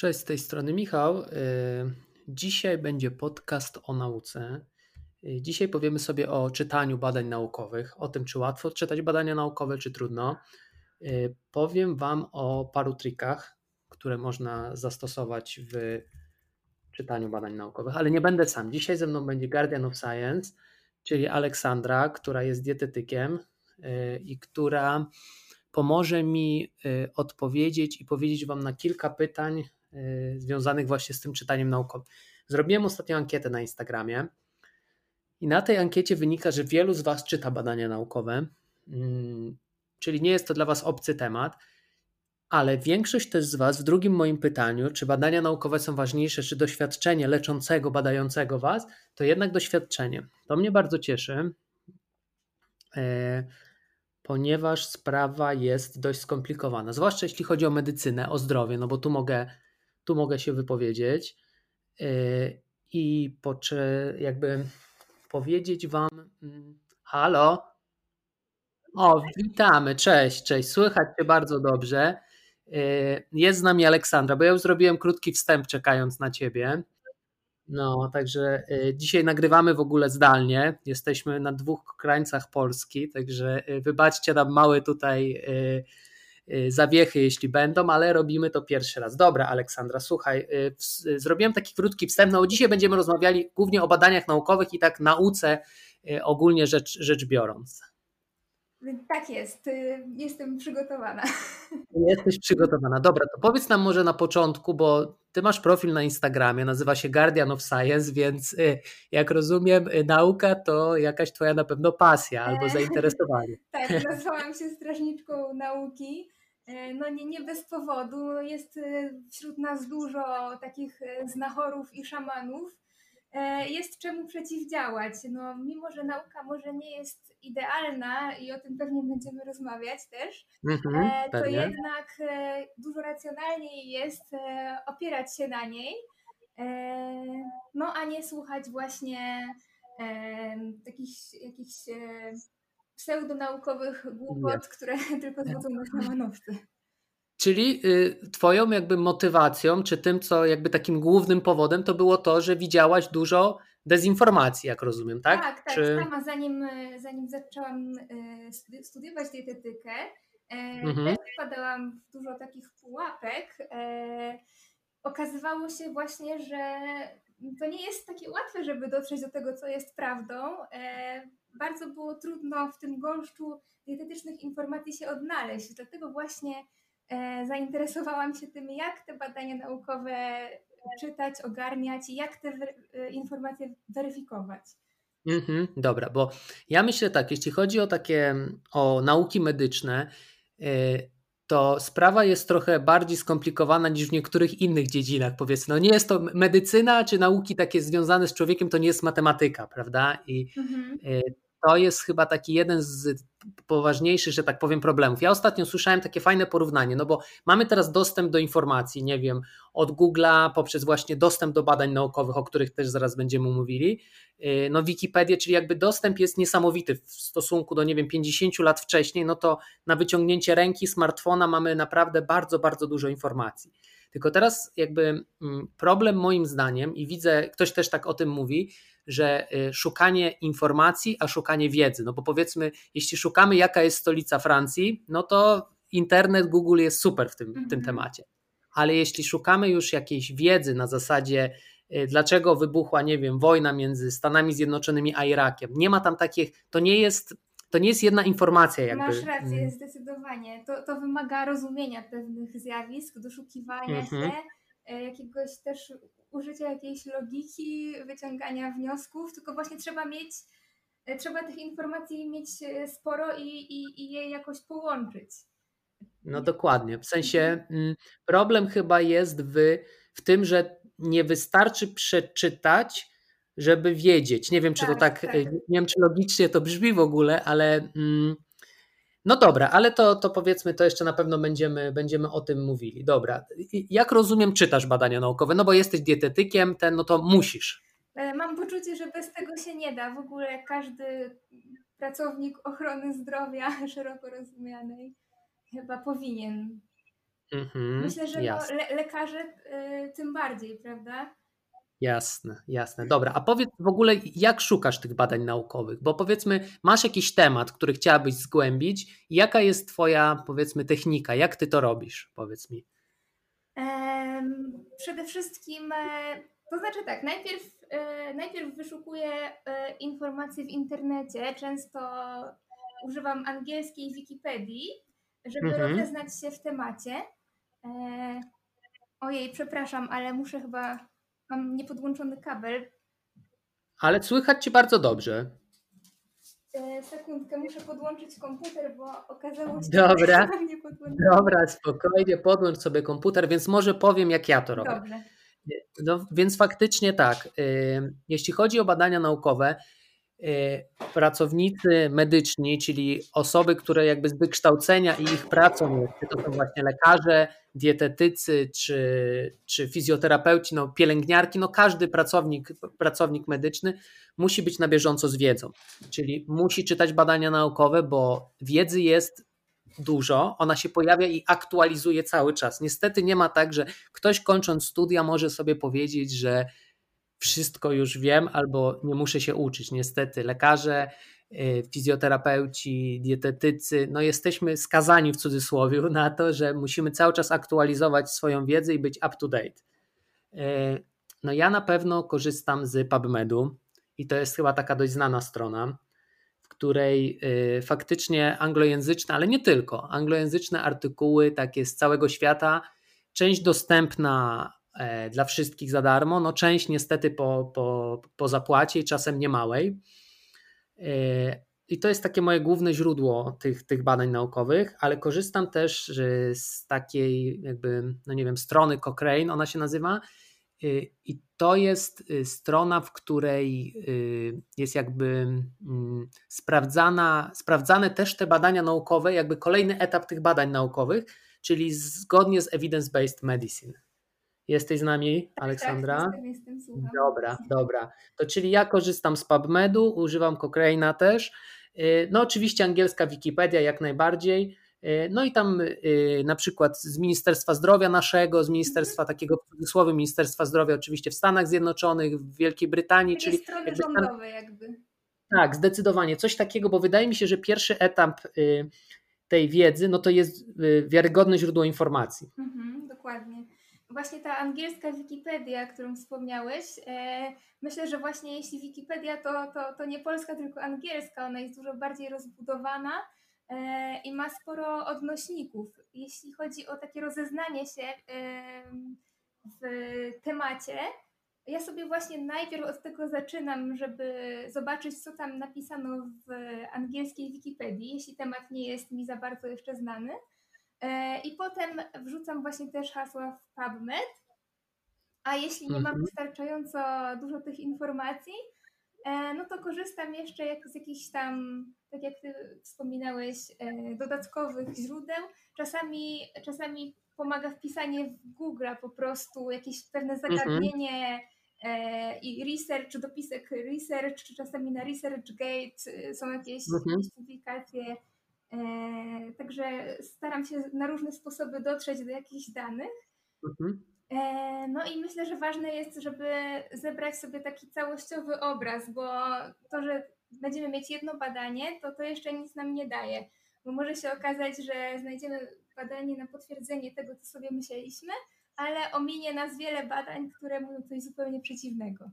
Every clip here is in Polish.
Cześć, z tej strony Michał. Y, dzisiaj będzie podcast o nauce. Y, dzisiaj powiemy sobie o czytaniu badań naukowych, o tym, czy łatwo czytać badania naukowe, czy trudno. Y, powiem Wam o paru trikach, które można zastosować w czytaniu badań naukowych, ale nie będę sam. Dzisiaj ze mną będzie Guardian of Science, czyli Aleksandra, która jest dietetykiem i która pomoże mi odpowiedzieć i powiedzieć Wam na kilka pytań, związanych właśnie z tym czytaniem naukowym. Zrobiłem ostatnią ankietę na Instagramie i na tej ankiecie wynika, że wielu z Was czyta badania naukowe, mm, czyli nie jest to dla Was obcy temat, ale większość też z Was w drugim moim pytaniu, czy badania naukowe są ważniejsze, czy doświadczenie leczącego, badającego Was, to jednak doświadczenie. To mnie bardzo cieszy, e, ponieważ sprawa jest dość skomplikowana, zwłaszcza jeśli chodzi o medycynę, o zdrowie, no bo tu mogę tu mogę się wypowiedzieć y, i poczy, jakby powiedzieć Wam, mm, halo, o, witamy, cześć, cześć, słychać Cię bardzo dobrze. Y, jest z nami Aleksandra, bo ja już zrobiłem krótki wstęp czekając na Ciebie. No, także y, dzisiaj nagrywamy w ogóle zdalnie. Jesteśmy na dwóch krańcach Polski, także wybaczcie nam mały tutaj zawiechy, jeśli będą, ale robimy to pierwszy raz. Dobra, Aleksandra, słuchaj, y, zrobiłem taki krótki wstęp. No, dzisiaj będziemy rozmawiali głównie o badaniach naukowych i tak nauce y, ogólnie rzecz, rzecz biorąc. Tak jest, jestem przygotowana. Jesteś przygotowana. Dobra, to powiedz nam może na początku, bo ty masz profil na Instagramie, nazywa się Guardian of Science, więc jak rozumiem, nauka to jakaś twoja na pewno pasja albo zainteresowanie. tak, nazwałam się strażniczką nauki. E, no nie, nie bez powodu. Jest e, wśród nas dużo takich e, znachorów i szamanów. Jest czemu przeciwdziałać. No, mimo, że nauka może nie jest idealna i o tym pewnie będziemy rozmawiać też, mhm, to pewnie. jednak dużo racjonalniej jest opierać się na niej, no a nie słuchać właśnie takich jakichś pseudonaukowych głupot, które tylko zwodzą nas na manowce. Czyli y, twoją jakby motywacją, czy tym, co jakby takim głównym powodem, to było to, że widziałaś dużo dezinformacji, jak rozumiem, tak? Tak, tak. Czy... Sama zanim, zanim zaczęłam y, studiować dietetykę, e, mhm. też wpadałam w dużo takich pułapek. E, okazywało się właśnie, że to nie jest takie łatwe, żeby dotrzeć do tego, co jest prawdą. Bardzo było trudno w tym gąszczu dietetycznych informacji się odnaleźć. Dlatego właśnie e, zainteresowałam się tym, jak te badania naukowe czytać, ogarniać i jak te e, informacje weryfikować. Mhm, dobra, bo ja myślę tak, jeśli chodzi o takie o nauki medyczne, e, to sprawa jest trochę bardziej skomplikowana niż w niektórych innych dziedzinach, powiedzmy. No nie jest to medycyna czy nauki takie związane z człowiekiem, to nie jest matematyka, prawda? I mhm to jest chyba taki jeden z poważniejszych, że tak powiem, problemów. Ja ostatnio słyszałem takie fajne porównanie, no bo mamy teraz dostęp do informacji, nie wiem, od Google'a poprzez właśnie dostęp do badań naukowych, o których też zaraz będziemy mówili. Y, no Wikipedia, czyli jakby dostęp jest niesamowity w stosunku do, nie wiem, 50 lat wcześniej, no to na wyciągnięcie ręki smartfona mamy naprawdę bardzo, bardzo dużo informacji. Tylko teraz jakby mm, problem moim zdaniem i widzę, ktoś też tak o tym mówi, że y, szukanie informacji, a szukanie wiedzy. No bo powiedzmy, jeśli szukamy, jaka jest stolica Francji, no to internet, Google jest super w tym, w tym mhm. temacie. Ale jeśli szukamy już jakiejś wiedzy na zasadzie, y, dlaczego wybuchła, nie wiem, wojna między Stanami Zjednoczonymi a Irakiem, nie ma tam takich, to nie jest to nie jest jedna informacja jakby. Masz rację, mm. zdecydowanie. To, to wymaga rozumienia pewnych zjawisk, doszukiwania mhm. się, e, jakiegoś też użycia jakiejś logiki, wyciągania wniosków, tylko właśnie trzeba mieć, e, trzeba tych informacji mieć e, sporo i, i, i je jakoś połączyć. No dokładnie. W sensie mhm. mm, problem chyba jest w, w tym, że nie wystarczy przeczytać, żeby wiedzieć. Nie wiem, czy tak, to tak, tak, nie wiem, czy logicznie to brzmi w ogóle, ale. Mm, no dobra, ale to, to powiedzmy, to jeszcze na pewno będziemy, będziemy o tym mówili. Dobra, jak rozumiem, czytasz badania naukowe, no bo jesteś dietetykiem, ten, no to musisz. E, mam poczucie, że bez tego się nie da. W ogóle każdy pracownik ochrony zdrowia szeroko rozumianej chyba powinien Mhm, Myślę, że no, le lekarze y, tym bardziej, prawda? Jasne, jasne. Dobra, a powiedz w ogóle, jak szukasz tych badań naukowych? Bo powiedzmy, masz jakiś temat, który chciałabyś zgłębić. Jaka jest Twoja, powiedzmy, technika? Jak Ty to robisz? Powiedz mi. Um, przede wszystkim, e, to znaczy tak, najpierw, e, najpierw wyszukuję e, informacje w internecie. Często używam angielskiej Wikipedii, żeby mhm. rozeznać się w temacie. Ojej, przepraszam, ale muszę chyba Mam niepodłączony kabel. Ale słychać Cię bardzo dobrze. E, sekundkę, muszę podłączyć komputer, bo okazało się, Dobra. że mam Dobra, spokojnie, podłącz sobie komputer, więc może powiem, jak ja to robię. Dobrze. No, więc faktycznie tak, y, jeśli chodzi o badania naukowe, pracownicy medyczni, czyli osoby, które jakby z wykształcenia i ich pracą czy to są właśnie lekarze, dietetycy czy, czy fizjoterapeuci, no, pielęgniarki, no każdy pracownik, pracownik medyczny musi być na bieżąco z wiedzą, czyli musi czytać badania naukowe, bo wiedzy jest dużo, ona się pojawia i aktualizuje cały czas. Niestety nie ma tak, że ktoś kończąc studia może sobie powiedzieć, że wszystko już wiem albo nie muszę się uczyć. Niestety lekarze, Y, fizjoterapeuci, dietetycy, no jesteśmy skazani w cudzysłowie na to, że musimy cały czas aktualizować swoją wiedzę i być up to date. Y, no ja na pewno korzystam z PubMedu i to jest chyba taka dość znana strona, w której y, faktycznie anglojęzyczne, ale nie tylko, anglojęzyczne artykuły takie z całego świata, część dostępna dla wszystkich za darmo, no część niestety po, po, po zapłacie i czasem niemałej. I to jest takie moje główne źródło tych, tych badań naukowych, ale korzystam też z takiej, jakby, no nie wiem, strony Cochrane, ona się nazywa. I to jest y, strona, w której y, jest jakby mm, sprawdzana, sprawdzane też te badania naukowe, jakby kolejny etap tych badań naukowych, czyli zgodnie z evidence-based medicine. Jesteś z nami, tak, tak Aleksandra? Tak, jestem, jestem, Dobra, dobra. To czyli ja korzystam z PubMedu, używam Cochrane'a też. Y, no oczywiście angielska Wikipedia jak najbardziej. Y, no i tam y, na przykład z Ministerstwa Zdrowia naszego, z Ministerstwa mhm. takiego w cudzysłowie Ministerstwa Zdrowia oczywiście w Stanach Zjednoczonych, w Wielkiej Brytanii. Czyli strony jakby rządowe jakby. Tak, zdecydowanie. Coś takiego, bo wydaje mi się, że pierwszy etap tej wiedzy, no to jest wiarygodne źródło informacji. Mhm, dokładnie właśnie ta angielska Wikipedia, którą wspomniałeś, e, myślę, że właśnie jeśli Wikipedia to, to, to nie polska, tylko angielska, ona jest dużo bardziej rozbudowana e, i ma sporo odnośników. Jeśli chodzi o takie rozeznanie się e, w temacie, ja sobie właśnie najpierw od tego zaczynam, żeby zobaczyć, co tam napisano w angielskiej Wikipedii, jeśli temat nie jest mi za bardzo jeszcze znany. E, I potem wrzucam właśnie też hasła w PubMed. A jeśli nie mam mhm. wystarczająco dużo tych informacji, e, no to korzystam jeszcze jak z jakichś tam, tak jak ty wspominałeś, e, dodatkowych źródeł. Czasami, czasami pomaga wpisanie w Google po prostu jakieś pewne mhm. zagadnienie i research, dopisek research, czy czasami na ResearchGate są jakieś, mhm. jakieś publikacje także staram się na różne sposoby dotrzeć do jakichś danych. Mhm. E, no i myślę, że ważne jest, żeby zebrać sobie taki całościowy obraz, bo to, że będziemy mieć jedno badanie, to to jeszcze nic nam nie daje, bo może się okazać, że znajdziemy badanie na potwierdzenie tego, co sobie myśleliśmy, ale ominie nas wiele badań, które mówią coś zupełnie przeciwnego.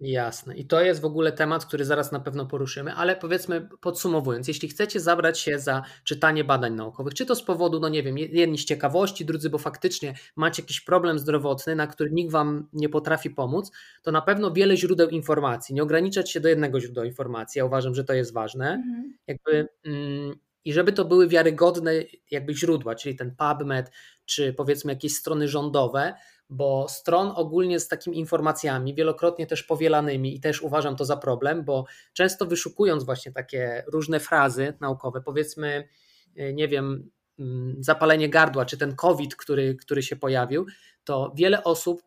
Jasne. I to jest w ogóle temat, który zaraz na pewno poruszymy, ale powiedzmy podsumowując, jeśli chcecie zabrać się za czytanie badań naukowych, czy to z powodu, no nie wiem, jedni z ciekawości, drudzy, bo faktycznie macie jakiś problem zdrowotny, na który nikt wam nie potrafi pomóc, to na pewno wiele źródeł informacji. Nie ograniczać się do jednego źródła informacji. Ja uważam, że to jest ważne. Mhm. Jakby. Mm, i żeby to były wiarygodne jakby źródła, czyli ten PubMed, czy powiedzmy jakieś strony rządowe, bo stron ogólnie z takimi informacjami, wielokrotnie też powielanymi, i też uważam to za problem, bo często wyszukując właśnie takie różne frazy naukowe, powiedzmy, e, nie wiem, mm, zapalenie gardła, czy ten COVID, który, który się pojawił, to wiele osób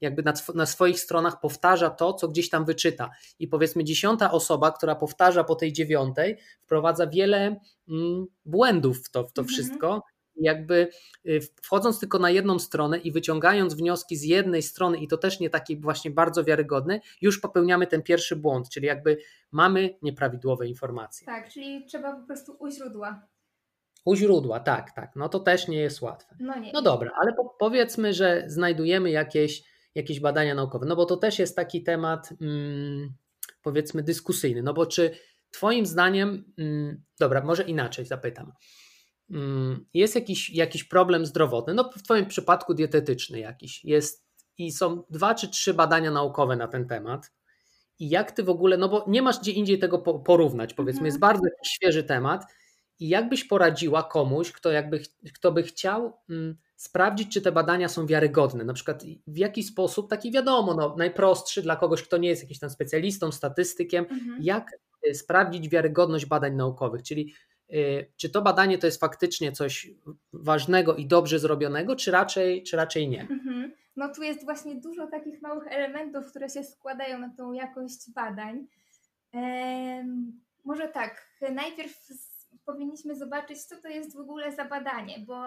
jakby na, na, swoich stronach powtarza to, co gdzieś tam wyczyta. I powiedzmy, dziesiąta osoba, która powtarza po tej dziewiątej, wprowadza wiele mm, błędów w to, w to mhm. wszystko jakby y, wchodząc tylko na jedną stronę i wyciągając wnioski z jednej strony i to też nie takie właśnie bardzo wiarygodne, już popełniamy ten pierwszy błąd, czyli jakby mamy nieprawidłowe informacje. Tak, czyli trzeba po prostu u źródła. U źródła, tak, tak. No to też nie jest łatwe. No, nie, no dobra, ale po, powiedzmy, że znajdujemy jakieś, jakieś badania naukowe, no bo to też jest taki temat, mm, powiedzmy, dyskusyjny. No bo czy Twoim zdaniem, mm, dobra, może inaczej zapytam. Mm, jest jakiś, jakiś problem zdrowotny, no w Twoim przypadku dietetyczny jakiś, jest i są dwa czy trzy badania naukowe na ten temat. I jak ty w ogóle, no bo nie masz gdzie indziej tego porównać, powiedzmy, mhm. jest bardzo świeży temat i jak byś poradziła komuś, kto, jakby, kto by chciał mm, sprawdzić, czy te badania są wiarygodne? Na przykład w jaki sposób, taki wiadomo, no, najprostszy dla kogoś, kto nie jest jakimś tam specjalistą, statystykiem, mhm. jak y, sprawdzić wiarygodność badań naukowych, czyli czy to badanie to jest faktycznie coś ważnego i dobrze zrobionego, czy raczej, czy raczej nie? Mhm. No tu jest właśnie dużo takich małych elementów, które się składają na tą jakość badań. Może tak, najpierw powinniśmy zobaczyć, co to jest w ogóle za badanie, bo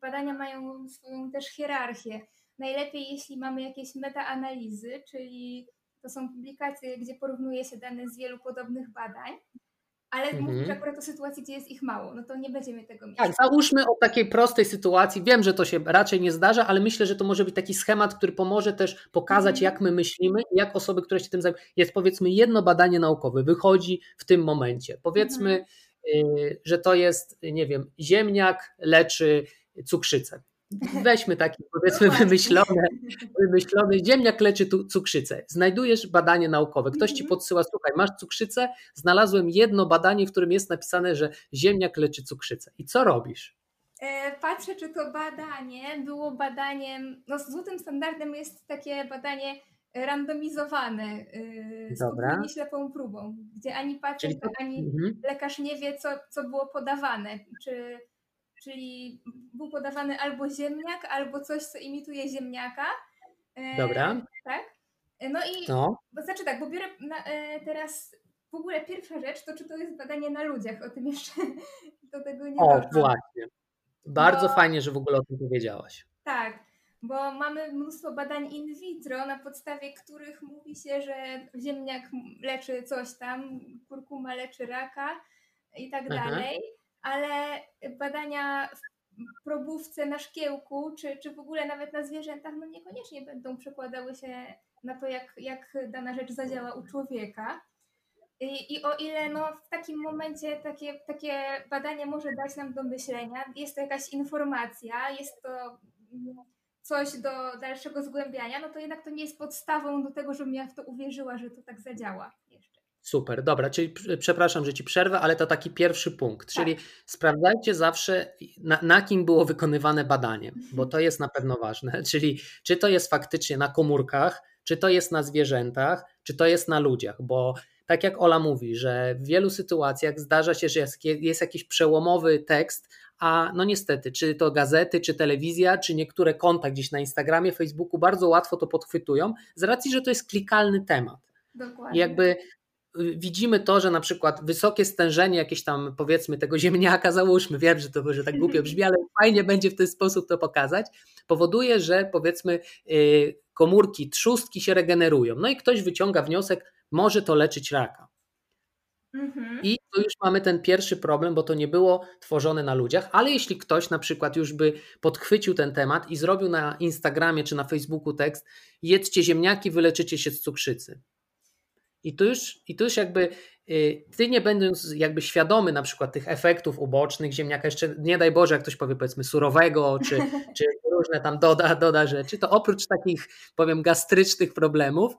badania mają swoją też hierarchię. Najlepiej, jeśli mamy jakieś metaanalizy, czyli to są publikacje, gdzie porównuje się dane z wielu podobnych badań, ale mhm. mówisz akurat o sytuacji, gdzie jest ich mało, no to nie będziemy tego mieć. Tak, załóżmy o takiej prostej sytuacji. Wiem, że to się raczej nie zdarza, ale myślę, że to może być taki schemat, który pomoże też pokazać, mhm. jak my myślimy i jak osoby, które się tym zajmują. Jest powiedzmy jedno badanie naukowe, wychodzi w tym momencie. Powiedzmy, mhm Y, że to jest, nie wiem, ziemniak leczy cukrzycę. Weźmy taki powiedzmy wymyślony, wymyślony ziemniak leczy cukrzycę. Znajdujesz badanie naukowe, ktoś ci mhm. podsyła, słuchaj, masz cukrzycę, znalazłem jedno badanie, w którym jest napisane, że ziemniak leczy cukrzycę. I co robisz? E, patrzę, czy to badanie było badaniem, no złotym standardem jest takie badanie randomizowane z y, ślepą próbą, gdzie ani pacjent, to... ani mhm. lekarz nie wie, co, co było podawane. Czy, czyli był podawany albo ziemniak, albo coś, co imituje ziemniaka. E, Dobra. Tak. No i no. Bo znaczy tak, bo biorę na, e, teraz w ogóle pierwsza rzecz, to czy to jest badanie na ludziach, o tym jeszcze do tego nie O, właśnie. Bardzo bo... fajnie, że w ogóle o tym powiedziałaś. Tak, bo mamy mnóstwo badań in vitro, na podstawie których mówi się, że ziemniak leczy coś tam, kurkuma leczy raka i tak Aha. dalej, ale badania w probówce na szkiełku, czy, czy w ogóle nawet na zwierzętach, no niekoniecznie będą przekładały się na to, jak, jak dana rzecz zadziała u człowieka. I, I, o ile no, w takim momencie takie, takie badanie może dać nam do myślenia, jest to jakaś informacja, jest to coś do dalszego zgłębiania, no to jednak to nie jest podstawą do tego, żebym ja w to uwierzyła, że to tak zadziała jeszcze. Super, dobra, czyli przepraszam, że ci przerwę, ale to taki pierwszy punkt, tak. czyli sprawdzajcie zawsze na, na, kim było wykonywane badanie, bo to jest na pewno ważne, czyli czy to jest faktycznie na komórkach, czy to jest na zwierzętach, czy to jest na ludziach, bo tak jak Ola mówi, że w wielu sytuacjach zdarza się, że jest, jest jakiś przełomowy tekst, a no niestety, czy to gazety, czy telewizja, czy niektóre konta gdzieś na Instagramie, Facebooku bardzo łatwo to podchwytują, z racji, że to jest klikalny temat. Dokładnie. I jakby widzimy to, że na przykład wysokie stężenie jakieś tam powiedzmy tego ziemniaka, załóżmy, wiem, że to może tak głupio brzmi, ale fajnie będzie w ten sposób to pokazać, powoduje, że powiedzmy y, komórki, trzustki się regenerują. No i ktoś wyciąga wniosek, może to leczyć raka. Mhm. I tu już mamy ten pierwszy problem, bo to nie było tworzone na ludziach, ale jeśli ktoś na przykład już by podchwycił ten temat i zrobił na Instagramie czy na Facebooku tekst jedzcie ziemniaki, wyleczycie się z cukrzycy. I tu już, i tu już jakby y, ty nie będąc jakby świadomy na przykład tych efektów ubocznych ziemniaka, jeszcze nie daj Boże, jak ktoś powie powiedzmy surowego, czy, czy różne tam doda, doda rzeczy, to oprócz takich powiem gastrycznych problemów,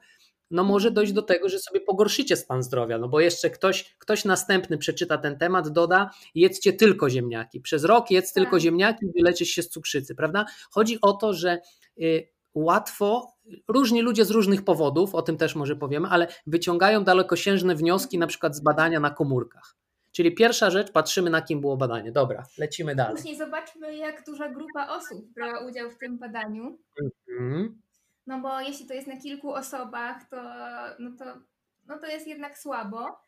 no może dojść do tego, że sobie pogorszycie stan zdrowia, no bo jeszcze ktoś, ktoś następny przeczyta ten temat, doda, jedzcie tylko ziemniaki. Przez rok jedz tylko tak. ziemniaki i wyleczysz się z cukrzycy, prawda? Chodzi o to, że y, łatwo, różni ludzie z różnych powodów, o tym też może powiemy, ale wyciągają dalekosiężne wnioski na przykład z badania na komórkach. Czyli pierwsza rzecz, patrzymy na kim było badanie. Dobra, lecimy dalej. Później zobaczmy, jak duża grupa osób brała udział w tym badaniu. Mhm. No bo jeśli to jest na kilku osobach, to, no to, no to jest jednak słabo.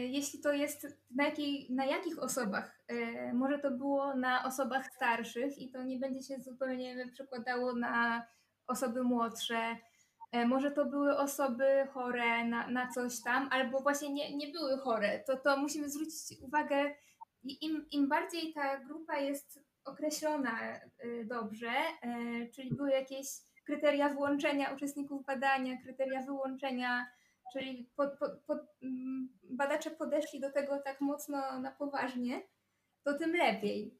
jeśli to jest na, jakiej, na jakich osobach? Może to było na osobach starszych i to nie będzie się zupełnie przekładało na osoby młodsze. Może to były osoby chore na, na coś tam, albo właśnie nie, nie były chore. To, to musimy zwrócić uwagę, im, im bardziej ta grupa jest określona dobrze, czyli były jakieś kryteria włączenia uczestników badania, kryteria wyłączenia, czyli mm, badacze podeszli do tego tak mocno na poważnie, to tym lepiej.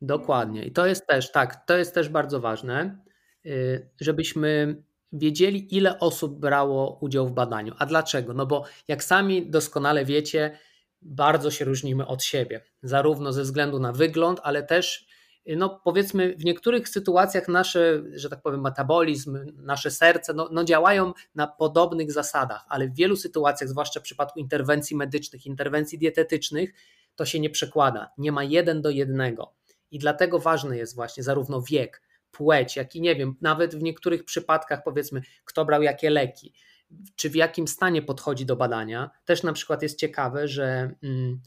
Dokładnie. I to jest też, tak, to jest też bardzo ważne, żebyśmy wiedzieli, ile osób brało udział w badaniu. A dlaczego? No bo jak sami doskonale wiecie, bardzo się różnimy od siebie, zarówno ze względu na wygląd, ale też no powiedzmy w niektórych sytuacjach nasze, że tak powiem, metabolizm, nasze serce no, no, działają na podobnych zasadach, ale w wielu sytuacjach, zwłaszcza w przypadku interwencji medycznych, interwencji dietetycznych, to się nie przekłada. Nie ma jeden do jednego. I dlatego ważny jest właśnie zarówno wiek, płeć, jak i nie wiem, nawet w niektórych przypadkach powiedzmy, kto brał jakie leki, czy w jakim stanie podchodzi do badania. Też na przykład jest ciekawe, że. Mm,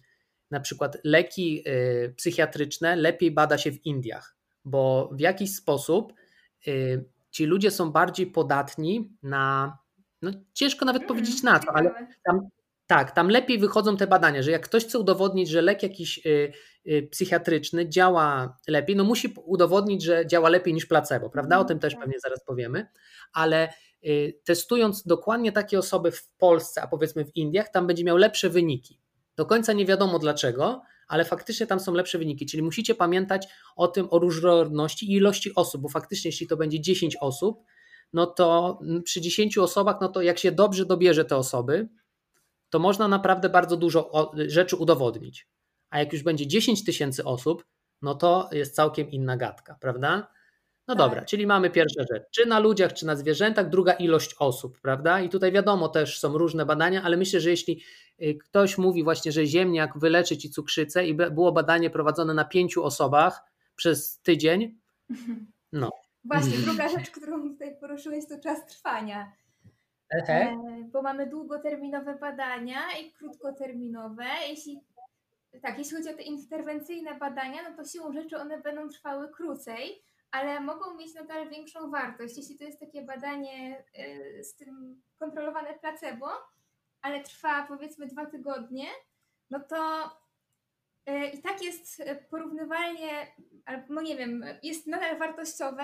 na przykład leki y, psychiatryczne lepiej bada się w Indiach, bo w jakiś sposób y, ci ludzie są bardziej podatni na, no ciężko nawet mm, powiedzieć na co, ale tam, tak, tam lepiej wychodzą te badania, że jak ktoś chce udowodnić, że lek jakiś y, psychiatryczny działa lepiej, no musi udowodnić, że działa lepiej niż placebo, prawda? O mhm, tym też tak. pewnie zaraz powiemy, ale testując dokładnie takie osoby w Polsce, a powiedzmy w Indiach, tam będzie miał lepsze wyniki. Do końca nie wiadomo dlaczego, ale faktycznie tam są lepsze wyniki. Czyli musicie pamiętać o tym, o różnorodności i ilości osób, bo faktycznie, jeśli to będzie 10 osób, no to przy 10 osobach, no to jak się dobrze dobierze te osoby, to można naprawdę bardzo dużo rzeczy udowodnić. A jak już będzie 10 tysięcy osób, no to jest całkiem inna gadka, prawda? No tak. dobra, czyli mamy pierwsza rzecz, czy na ludziach, czy na zwierzętach, druga ilość osób, prawda? I tutaj wiadomo też są różne badania, ale myślę, że jeśli y, ktoś mówi właśnie, że ziemniak wyleczy ci cukrzycę i było badanie prowadzone na pięciu osobach przez tydzień, no. Właśnie, druga rzecz, którą tutaj poruszyłeś, to czas trwania. E, bo mamy długoterminowe badania i krótkoterminowe. Jeśli tak, jeśli chodzi o te interwencyjne badania, no to siłą rzeczy one będą trwały krócej, ale mogą mieć nadal większą wartość, jeśli to jest takie badanie y, z tym kontrolowane placebo, ale trwa powiedzmy dwa tygodnie, no to y, i tak jest porównywalnie, no nie wiem, jest nadal wartościowe,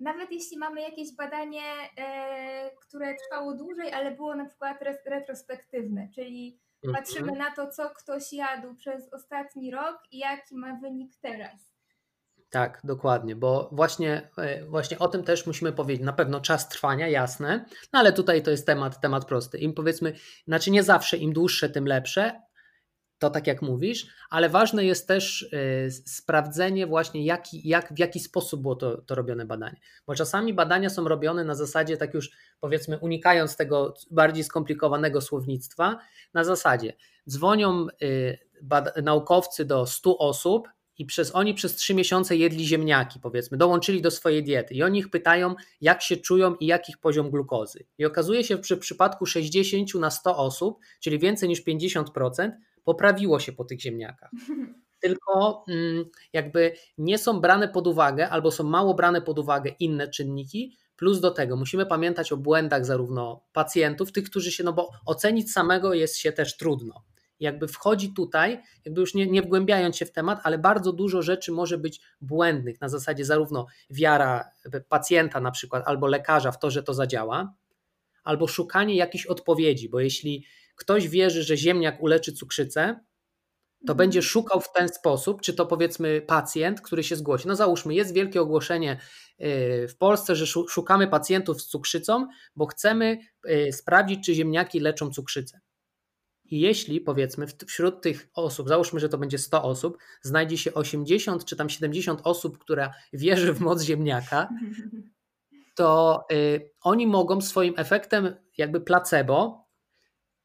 nawet jeśli mamy jakieś badanie, y, które trwało dłużej, ale było na przykład retrospektywne, czyli mhm. patrzymy na to, co ktoś jadł przez ostatni rok i jaki ma wynik teraz. Tak, dokładnie, bo właśnie, e, właśnie o tym też musimy powiedzieć. Na pewno czas trwania, jasne, no ale tutaj to jest temat, temat prosty. Im powiedzmy, znaczy nie zawsze im dłuższe, tym lepsze, to tak jak mówisz, ale ważne jest też e, sprawdzenie właśnie jaki, jak, w jaki sposób było to, to robione badanie. Bo czasami badania są robione na zasadzie, tak już powiedzmy unikając tego bardziej skomplikowanego słownictwa, na zasadzie dzwonią e, naukowcy do 100 osób, i przez oni przez trzy miesiące jedli ziemniaki, powiedzmy, dołączyli do swojej diety i oni ich pytają, jak się czują i jaki poziom glukozy. I okazuje się, że przy przypadku 60 na 100 osób, czyli więcej niż 50%, poprawiło się po tych ziemniakach. Tylko mm, jakby nie są brane pod uwagę, albo są mało brane pod uwagę inne czynniki, Plus do tego musimy pamiętać o błędach zarówno pacjentów, tych, którzy się, no bo ocenić samego jest się też trudno jakby wchodzi tutaj, jakby już nie, nie wgłębiając się w temat, ale bardzo dużo rzeczy może być błędnych na zasadzie zarówno wiara pacjenta na przykład albo lekarza w to, że to zadziała, albo szukanie jakichś odpowiedzi, bo jeśli ktoś wierzy, że ziemniak uleczy cukrzycę, to mhm. będzie szukał w ten sposób, czy to powiedzmy pacjent, który się zgłosi. No załóżmy, jest wielkie ogłoszenie y, w Polsce, że szukamy pacjentów z cukrzycą, bo chcemy y, sprawdzić, czy ziemniaki leczą cukrzycę. I jeśli powiedzmy wśród tych osób, załóżmy, że to będzie 100 osób, znajdzie się 80 czy tam 70 osób, która wierzy w moc ziemniaka, to y, oni mogą swoim efektem jakby placebo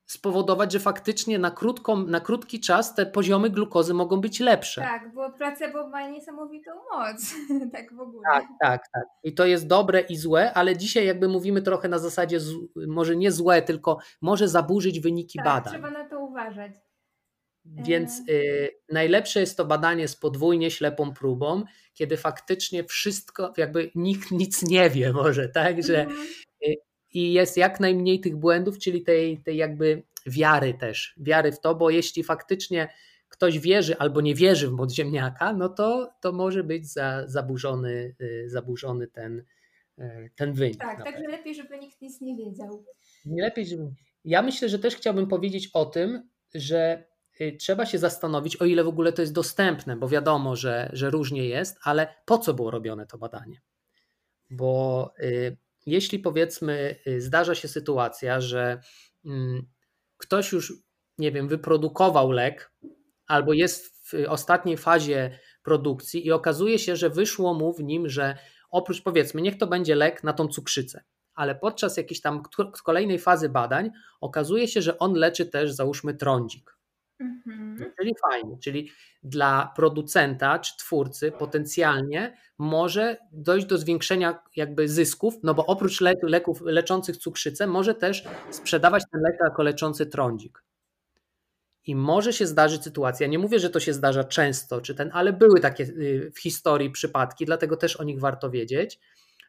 spowodować, że faktycznie na, krótką, na krótki czas te poziomy glukozy mogą być lepsze. Tak, bo placebo ma niesamowitą moc, tak w ogóle. Tak, tak, tak. I to jest dobre i złe, ale dzisiaj jakby mówimy trochę na zasadzie może nie złe, tylko może zaburzyć wyniki tak, badań. trzeba na to uważać. Więc y, najlepsze jest to badanie z podwójnie ślepą próbą, kiedy faktycznie wszystko, jakby nikt nic nie wie może, tak, że mhm. I jest jak najmniej tych błędów, czyli tej, tej jakby wiary też, wiary w to, bo jeśli faktycznie ktoś wierzy albo nie wierzy w podziemniaka, no to, to może być za, zaburzony, y, zaburzony ten, y, ten wynik. Tak, także lepiej, żeby nikt nic nie wiedział. Nie lepiej, żeby... Ja myślę, że też chciałbym powiedzieć o tym, że y, trzeba się zastanowić, o ile w ogóle to jest dostępne, bo wiadomo, że, że różnie jest, ale po co było robione to badanie? Bo jeśli powiedzmy zdarza się sytuacja, że mm, ktoś już, nie wiem, wyprodukował lek albo jest w ostatniej fazie produkcji i okazuje się, że wyszło mu w nim, że oprócz powiedzmy, niech to będzie lek na tą cukrzycę, ale podczas jakiejś tam kolejnej fazy badań okazuje się, że on leczy też załóżmy trądzik. Mhm. Czyli fajnie, czyli dla producenta czy twórcy potencjalnie może dojść do zwiększenia jakby zysków, no bo oprócz leków leczących cukrzycę może też sprzedawać ten lek jako leczący trądzik. I może się zdarzyć sytuacja, nie mówię, że to się zdarza często, czy ten, ale były takie y, w historii przypadki, dlatego też o nich warto wiedzieć,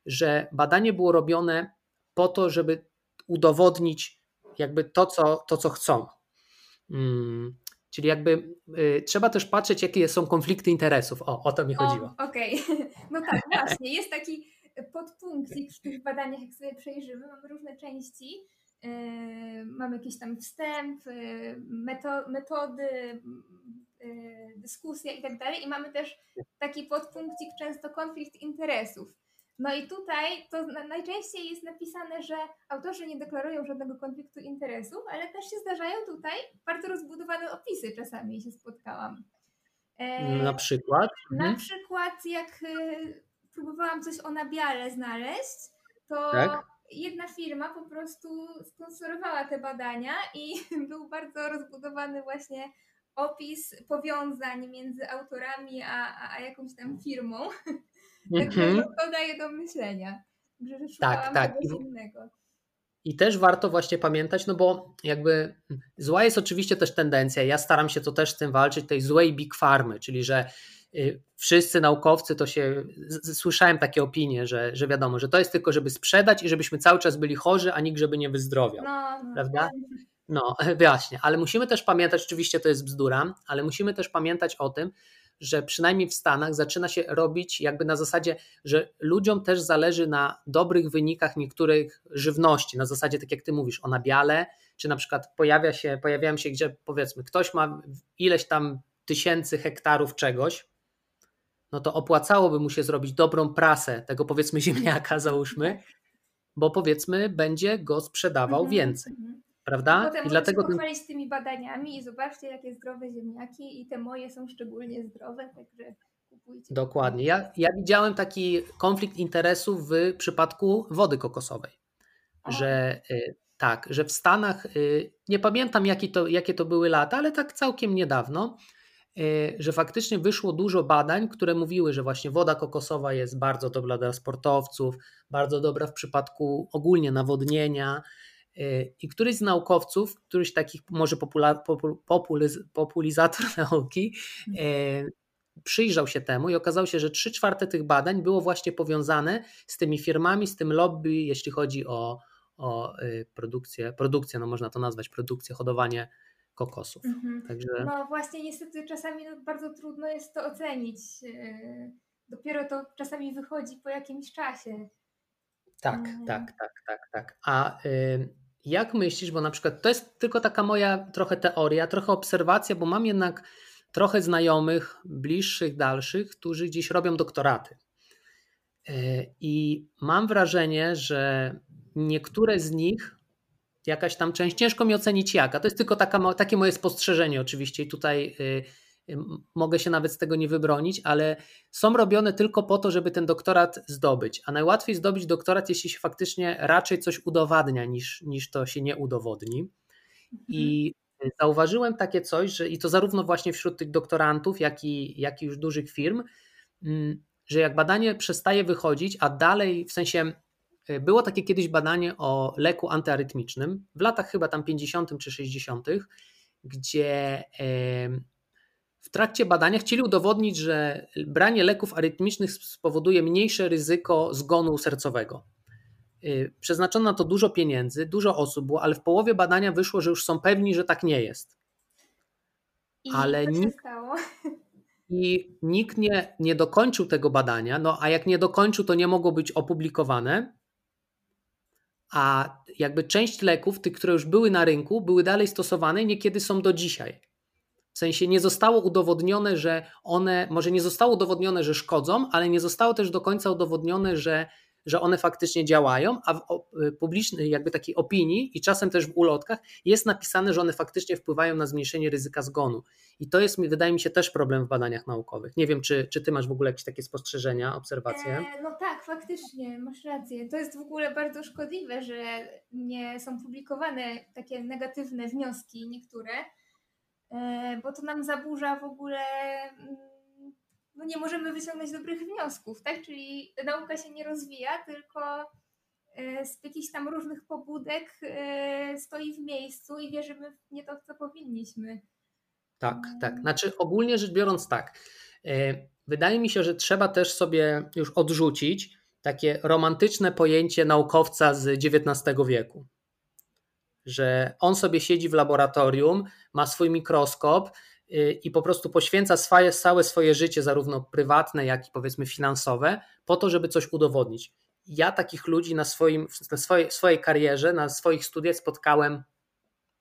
że badanie było robione po to, żeby udowodnić jakby to, co, to, co chcą. Czyli jakby y, trzeba też patrzeć, jakie są konflikty interesów. O, o to mi chodziło. Okej, okay. no tak, właśnie. Jest taki podpunkcik w tych badaniach, jak sobie przejrzymy. Mamy różne części. Yy, mamy jakiś tam wstęp, yy, meto metody, yy, dyskusja i tak dalej. I mamy też taki podpunkcik, często konflikt interesów. No i tutaj to najczęściej jest napisane, że autorzy nie deklarują żadnego konfliktu interesów, ale też się zdarzają tutaj bardzo rozbudowane opisy czasami się spotkałam. E, na przykład? Na mhm. przykład jak y, próbowałam coś o nabiale znaleźć, to tak? jedna firma po prostu sponsorowała te badania i był bardzo rozbudowany właśnie opis powiązań między autorami a, a jakąś tam firmą. Także mm -hmm. to daje do myślenia, że tak, tak. innego. I też warto właśnie pamiętać, no bo jakby zła jest oczywiście też tendencja, ja staram się to też z tym walczyć, tej złej big farmy, czyli że y, wszyscy naukowcy to się, słyszałem takie opinie, że, że wiadomo, że to jest tylko, żeby sprzedać i żebyśmy cały czas byli chorzy, a nikt żeby nie wyzdrowiał, no, no. prawda? No, właśnie, ale musimy też pamiętać, oczywiście to jest bzdura, ale musimy też pamiętać o tym, że przynajmniej w Stanach zaczyna się robić jakby na zasadzie, że ludziom też zależy na dobrych wynikach niektórych żywności, na zasadzie tak jak ty mówisz o nabiale, czy na przykład pojawia się, pojawiają się gdzie powiedzmy ktoś ma ileś tam tysięcy hektarów czegoś, no to opłacałoby mu się zrobić dobrą prasę tego powiedzmy ziemniaka załóżmy, bo powiedzmy będzie go sprzedawał mhm, więcej. Prawda? Potem I dlatego się pochwalić tymi badaniami i zobaczcie, jakie zdrowe ziemniaki i te moje są szczególnie zdrowe, także kupujcie. Dokładnie. Ja, ja widziałem taki konflikt interesów w przypadku wody kokosowej, o. że y, tak, że w Stanach, y, nie pamiętam jakie to, jakie to były lata, ale tak całkiem niedawno, y, że faktycznie wyszło dużo badań, które mówiły, że właśnie woda kokosowa jest bardzo dobra dla sportowców, bardzo dobra w przypadku ogólnie nawodnienia, i któryś z naukowców, któryś takich może popula, populiz, populizator nauki, mhm. przyjrzał się temu i okazało się, że 3 czwarte tych badań było właśnie powiązane z tymi firmami, z tym lobby, jeśli chodzi o, o y, produkcję, produkcję, no można to nazwać produkcję, hodowanie kokosów. Mhm. Także... No właśnie niestety czasami no bardzo trudno jest to ocenić. Y, dopiero to czasami wychodzi po jakimś czasie. Tak, tak, tak, tak, tak. A y, jak myślisz, bo na przykład to jest tylko taka moja trochę teoria, trochę obserwacja, bo mam jednak trochę znajomych, bliższych, dalszych, którzy gdzieś robią doktoraty. E, I mam wrażenie, że niektóre z nich, jakaś tam część, ciężko mi ocenić jaka, to jest tylko taka, takie moje spostrzeżenie oczywiście i tutaj y, mogę się nawet z tego nie wybronić, ale są robione tylko po to, żeby ten doktorat zdobyć. A najłatwiej zdobyć doktorat, jeśli się faktycznie raczej coś udowadnia, niż, niż to się nie udowodni. I zauważyłem takie coś, że i to zarówno właśnie wśród tych doktorantów, jak i, jak i już dużych firm, mm, że jak badanie przestaje wychodzić, a dalej w sensie y, było takie kiedyś badanie o leku antyarytmicznym w latach chyba tam 50 czy 60., gdzie w trakcie badania chcieli udowodnić, że branie leków arytmicznych spowoduje mniejsze ryzyko zgonu sercowego. Y, przeznaczono na to dużo pieniędzy, dużo osób było, ale w połowie badania wyszło, że już są pewni, że tak nie jest. I ale nikt, I nikt nie, nie dokończył tego badania, no a jak nie dokończył, to nie mogło być opublikowane. A jakby część leków, tych, które już były na rynku, były dalej stosowane i niekiedy są do dzisiaj. W sensie nie zostało udowodnione, że one, może nie zostało udowodnione, że szkodzą, ale nie zostało też do końca udowodnione, że że one faktycznie działają, a w y, publicznej jakby takiej opinii i czasem też w ulotkach jest napisane, że one faktycznie wpływają na zmniejszenie ryzyka zgonu. I to jest, wydaje mi się, też problem w badaniach naukowych. Nie wiem, czy, czy ty masz w ogóle jakieś takie spostrzeżenia, obserwacje? E, no tak, faktycznie, masz rację. To jest w ogóle bardzo szkodliwe, że nie są publikowane takie negatywne wnioski niektóre, bo to nam zaburza w ogóle mm, no nie możemy wyciągnąć dobrych wniosków, tak? Czyli nauka się nie rozwija, tylko e, z jakichś tam różnych pobudek e, stoi w miejscu i wierzymy w nie to, co powinniśmy. Tak, tak. Znaczy ogólnie rzecz biorąc tak. E, wydaje mi się, że trzeba też sobie już odrzucić takie romantyczne pojęcie naukowca z XIX wieku. Że on sobie siedzi w laboratorium, ma swój mikroskop, Y, i po prostu poświęca swoje, całe swoje życie, zarówno prywatne, jak i powiedzmy finansowe, po to, żeby coś udowodnić. Ja takich ludzi na, swoim, na swojej, swojej karierze, na swoich studiach spotkałem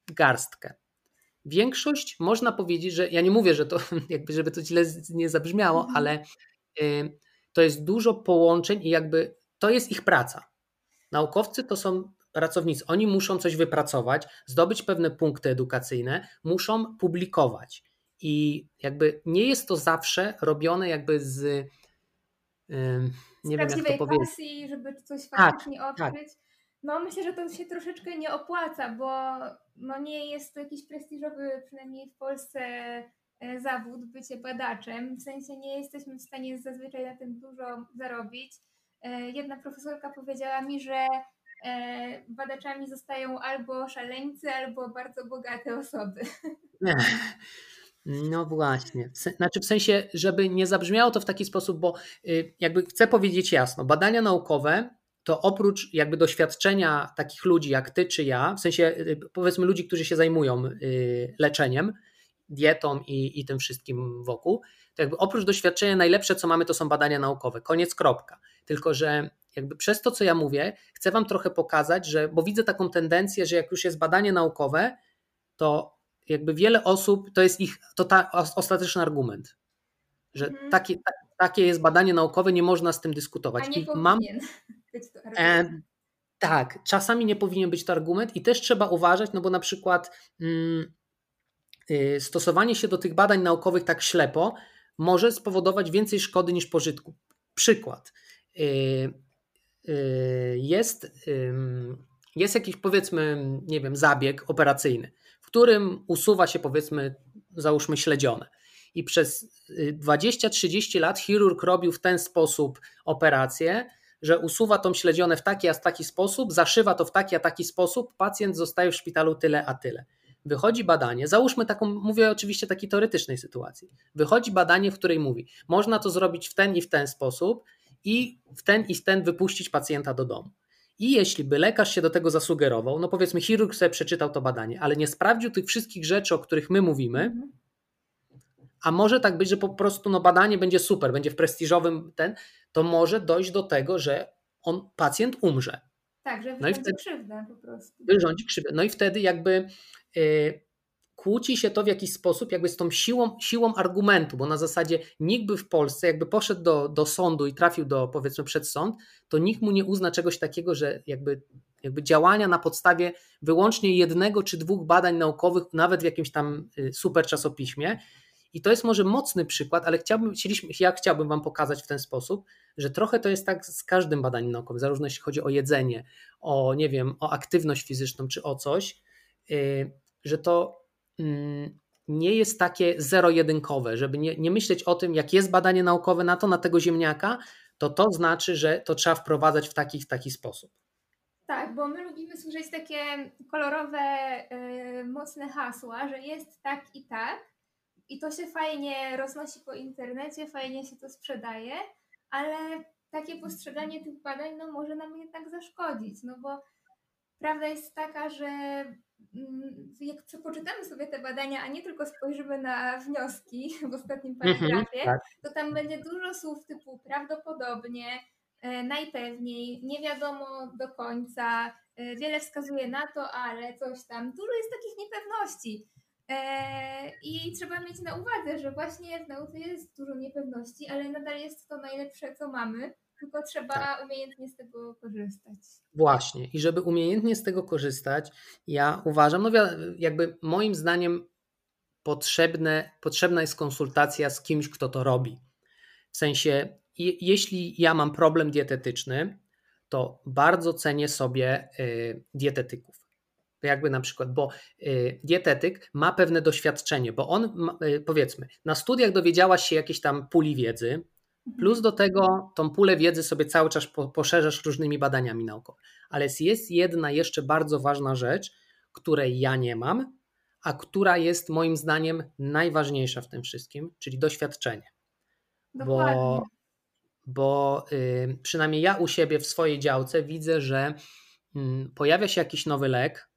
garstkę. Większość można powiedzieć, że ja nie mówię, że to jakby, żeby to źle nie zabrzmiało, mhm. ale y, to jest dużo połączeń i jakby to jest ich praca. Naukowcy to są pracownicy, oni muszą coś wypracować, zdobyć pewne punkty edukacyjne, muszą publikować. I jakby nie jest to zawsze robione jakby z. Nie z wiem, jak to powiedzieć. pasji, żeby coś tak, faktycznie tak, odkryć. Tak. No myślę, że to się troszeczkę nie opłaca, bo no nie jest to jakiś prestiżowy, przynajmniej w Polsce, e, zawód bycie badaczem. W sensie nie jesteśmy w stanie zazwyczaj na tym dużo zarobić. E, jedna profesorka powiedziała mi, że badaczami zostają albo szaleńcy, albo bardzo bogate osoby. No właśnie. Znaczy w sensie, żeby nie zabrzmiało to w taki sposób, bo y, jakby chcę powiedzieć jasno, badania naukowe to oprócz jakby doświadczenia takich ludzi jak ty czy ja, w sensie y, powiedzmy ludzi, którzy się zajmują y, leczeniem, dietą i, i tym wszystkim wokół, to jakby oprócz doświadczenia najlepsze, co mamy, to są badania naukowe. Koniec, kropka. Tylko, że jakby przez to, co ja mówię, chcę wam trochę pokazać, że, bo widzę taką tendencję, że jak już jest badanie naukowe, to jakby wiele osób, to jest ich to ta, ostateczny argument, że mhm. takie, ta, takie jest badanie naukowe, nie można z tym dyskutować. A nie I mam, być to argument. E, tak, czasami nie powinien być to argument i też trzeba uważać, no bo na przykład mm, y, stosowanie się do tych badań naukowych tak ślepo może spowodować więcej szkody niż pożytku. Przykład. Y, jest, jest jakiś powiedzmy, nie wiem, zabieg operacyjny w którym usuwa się powiedzmy, załóżmy śledzione. I przez 20-30 y, lat chirurg robił w ten sposób operację, że usuwa tą śledzione w taki a taki sposób, zaszywa to w taki a taki sposób, pacjent zostaje w szpitalu tyle a tyle. Wychodzi badanie, załóżmy taką, mówię oczywiście takiej teoretycznej sytuacji. Wychodzi badanie, w której mówi, można to zrobić w ten i w ten sposób i w ten i w ten wypuścić pacjenta do domu. I jeśli by lekarz się do tego zasugerował, no powiedzmy, chirurg sobie przeczytał to badanie, ale nie sprawdził tych wszystkich rzeczy, o których my mówimy, mhm. a może tak być, że po prostu no, badanie będzie super, będzie w prestiżowym ten, to może dojść do tego, że on, pacjent umrze. Tak, że wyrządzi no wtedy, krzywdę po prostu. Wyrządzi krzywdę. No i wtedy jakby yy, kłóci się to w jakiś sposób jakby z tą siłą, siłą argumentu, bo na zasadzie nikt by w Polsce jakby poszedł do, do sądu i trafił do powiedzmy przed sąd, to nikt mu nie uzna czegoś takiego, że jakby, jakby działania na podstawie wyłącznie jednego czy dwóch badań naukowych, nawet w jakimś tam y, super czasopiśmie. I to jest może mocny przykład, ale chciałbym, chcieliśmy, ja chciałbym Wam pokazać w ten sposób, że trochę to jest tak z każdym badaniem naukowym, zarówno jeśli chodzi o jedzenie, o nie wiem, o aktywność fizyczną czy o coś, y, że to nie jest takie zero-jedynkowe, żeby nie, nie myśleć o tym, jak jest badanie naukowe na to, na tego ziemniaka, to to znaczy, że to trzeba wprowadzać w taki, w taki sposób. Tak, bo my lubimy słyszeć takie kolorowe, yy, mocne hasła, że jest tak i tak. I to się fajnie roznosi po internecie, fajnie się to sprzedaje, ale takie postrzeganie tych badań no, może nam jednak zaszkodzić, no bo prawda jest taka, że mm, jak poczytamy sobie te badania, a nie tylko spojrzymy na wnioski w ostatnim mhm, paragrafie, tak. to tam będzie dużo słów typu prawdopodobnie, e, najpewniej, nie wiadomo do końca, e, wiele wskazuje na to, ale coś tam. Dużo jest takich niepewności. E, I trzeba mieć na uwadze, że właśnie w nauce jest dużo niepewności, ale nadal jest to najlepsze, co mamy tylko trzeba tak. umiejętnie z tego korzystać. Właśnie. I żeby umiejętnie z tego korzystać, ja uważam, no jakby moim zdaniem potrzebne, potrzebna jest konsultacja z kimś, kto to robi. W sensie, jeśli ja mam problem dietetyczny, to bardzo cenię sobie y, dietetyków. Jakby na przykład, bo y, dietetyk ma pewne doświadczenie, bo on, y, powiedzmy, na studiach dowiedziałaś się jakiejś tam puli wiedzy, Plus do tego tą pulę wiedzy sobie cały czas poszerzasz różnymi badaniami naukowymi. Ale jest jedna jeszcze bardzo ważna rzecz, której ja nie mam, a która jest moim zdaniem najważniejsza w tym wszystkim, czyli doświadczenie. Dokładnie. Bo, bo y, przynajmniej ja u siebie w swojej działce widzę, że y, pojawia się jakiś nowy lek,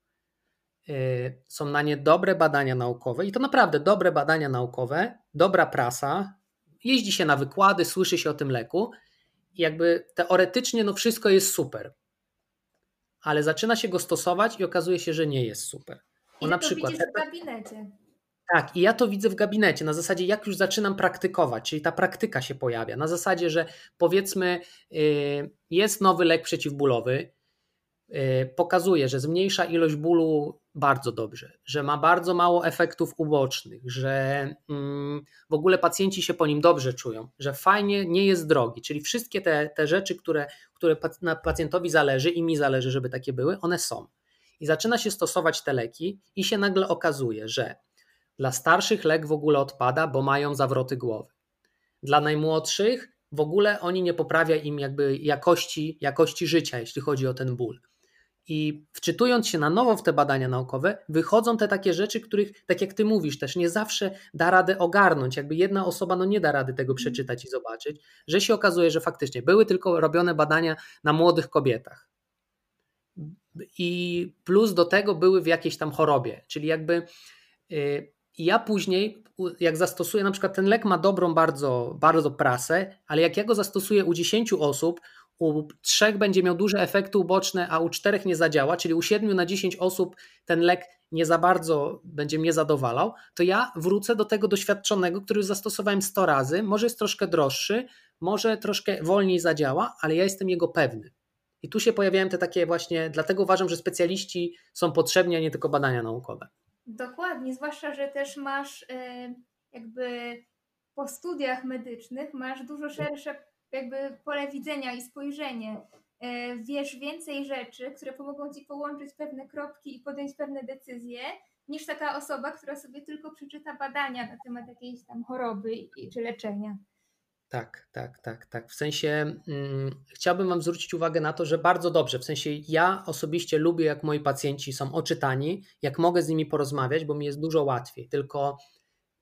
y, są na nie dobre badania naukowe i to naprawdę dobre badania naukowe, dobra prasa, jeździ się na wykłady, słyszy się o tym leku i jakby teoretycznie no wszystko jest super. Ale zaczyna się go stosować i okazuje się, że nie jest super. Bo I na to przykład w gabinecie. Tak, i ja to widzę w gabinecie, na zasadzie jak już zaczynam praktykować, czyli ta praktyka się pojawia. Na zasadzie, że powiedzmy, y, jest nowy lek przeciwbólowy, pokazuje, że zmniejsza ilość bólu bardzo dobrze, że ma bardzo mało efektów ubocznych, że mm, w ogóle pacjenci się po nim dobrze czują, że fajnie nie jest drogi, czyli wszystkie te, te rzeczy, które, które na pacjentowi zależy i mi zależy, żeby takie były, one są. I zaczyna się stosować te leki i się nagle okazuje, że dla starszych lek w ogóle odpada, bo mają zawroty głowy. Dla najmłodszych w ogóle oni nie poprawia im jakby jakości, jakości życia, jeśli chodzi o ten ból. I wczytując się na nowo w te badania naukowe, wychodzą te takie rzeczy, których, tak jak ty mówisz, też nie zawsze da radę ogarnąć. Jakby jedna osoba no nie da rady tego przeczytać i zobaczyć, że się okazuje, że faktycznie były tylko robione badania na młodych kobietach. I plus do tego były w jakiejś tam chorobie, czyli jakby y, ja później, jak zastosuję, na przykład ten lek ma dobrą bardzo, bardzo prasę, ale jak ja go zastosuję u 10 osób, u trzech będzie miał duże efekty uboczne, a u czterech nie zadziała, czyli u siedmiu na dziesięć osób ten lek nie za bardzo będzie mnie zadowalał, to ja wrócę do tego doświadczonego, który zastosowałem 100 razy, może jest troszkę droższy, może troszkę wolniej zadziała, ale ja jestem jego pewny. I tu się pojawiają te takie właśnie, dlatego uważam, że specjaliści są potrzebni, a nie tylko badania naukowe. Dokładnie, zwłaszcza, że też masz e, jakby po studiach medycznych masz dużo szersze jakby pole widzenia i spojrzenie. E, wiesz więcej rzeczy, które pomogą ci połączyć pewne kropki i podjąć pewne decyzje, niż taka osoba, która sobie tylko przeczyta badania na temat jakiejś tam choroby czy leczenia. Tak, tak, tak, tak. W sensie mm, chciałbym Wam zwrócić uwagę na to, że bardzo dobrze. W sensie ja osobiście lubię, jak moi pacjenci są oczytani, jak mogę z nimi porozmawiać, bo mi jest dużo łatwiej. Tylko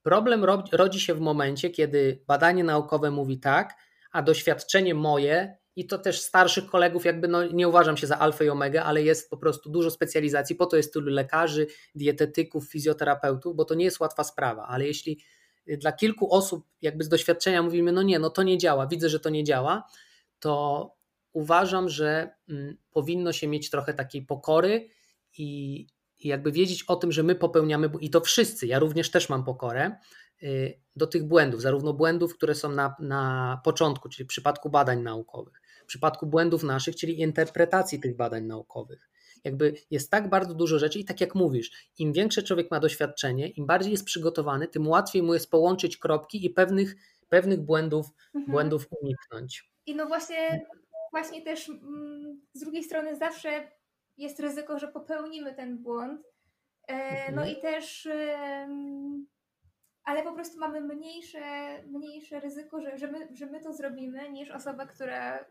problem rodzi się w momencie, kiedy badanie naukowe mówi tak, a doświadczenie moje i to też starszych kolegów, jakby no, nie uważam się za alfa i omega, ale jest po prostu dużo specjalizacji, po to jest tylu lekarzy, dietetyków, fizjoterapeutów, bo to nie jest łatwa sprawa, ale jeśli dla kilku osób jakby z doświadczenia mówimy, no nie, no to nie działa, widzę, że to nie działa, to uważam, że mm, powinno się mieć trochę takiej pokory i, i jakby wiedzieć o tym, że my popełniamy, i to wszyscy, ja również też mam pokorę, Y, do tych błędów, zarówno błędów, które są na, na początku, czyli w przypadku badań naukowych, w przypadku błędów naszych, czyli interpretacji tych badań naukowych. Jakby jest tak bardzo dużo rzeczy i tak jak mówisz, im większe człowiek ma doświadczenie, im bardziej jest przygotowany, tym łatwiej mu jest połączyć kropki i pewnych, pewnych błędów, mhm. błędów uniknąć. I no właśnie, właśnie też mm, z drugiej strony zawsze jest ryzyko, że popełnimy ten błąd, No mhm. i też ale po prostu mamy mniejsze, mniejsze ryzyko, że, że, my, że my to zrobimy, niż osoba, która,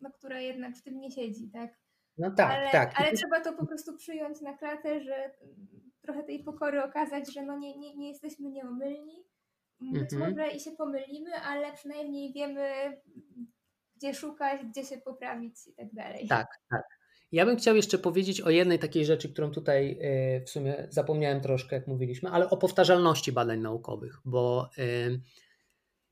no, która jednak w tym nie siedzi, tak? No tak, ale, tak. Ale trzeba to po prostu przyjąć na klatę, że trochę tej pokory okazać, że no nie, nie, nie jesteśmy nieomylni. Być mhm. może i się pomylimy, ale przynajmniej wiemy, gdzie szukać, gdzie się poprawić i tak dalej. Tak, tak. Ja bym chciał jeszcze powiedzieć o jednej takiej rzeczy, którą tutaj e, w sumie zapomniałem troszkę, jak mówiliśmy, ale o powtarzalności badań naukowych, bo e,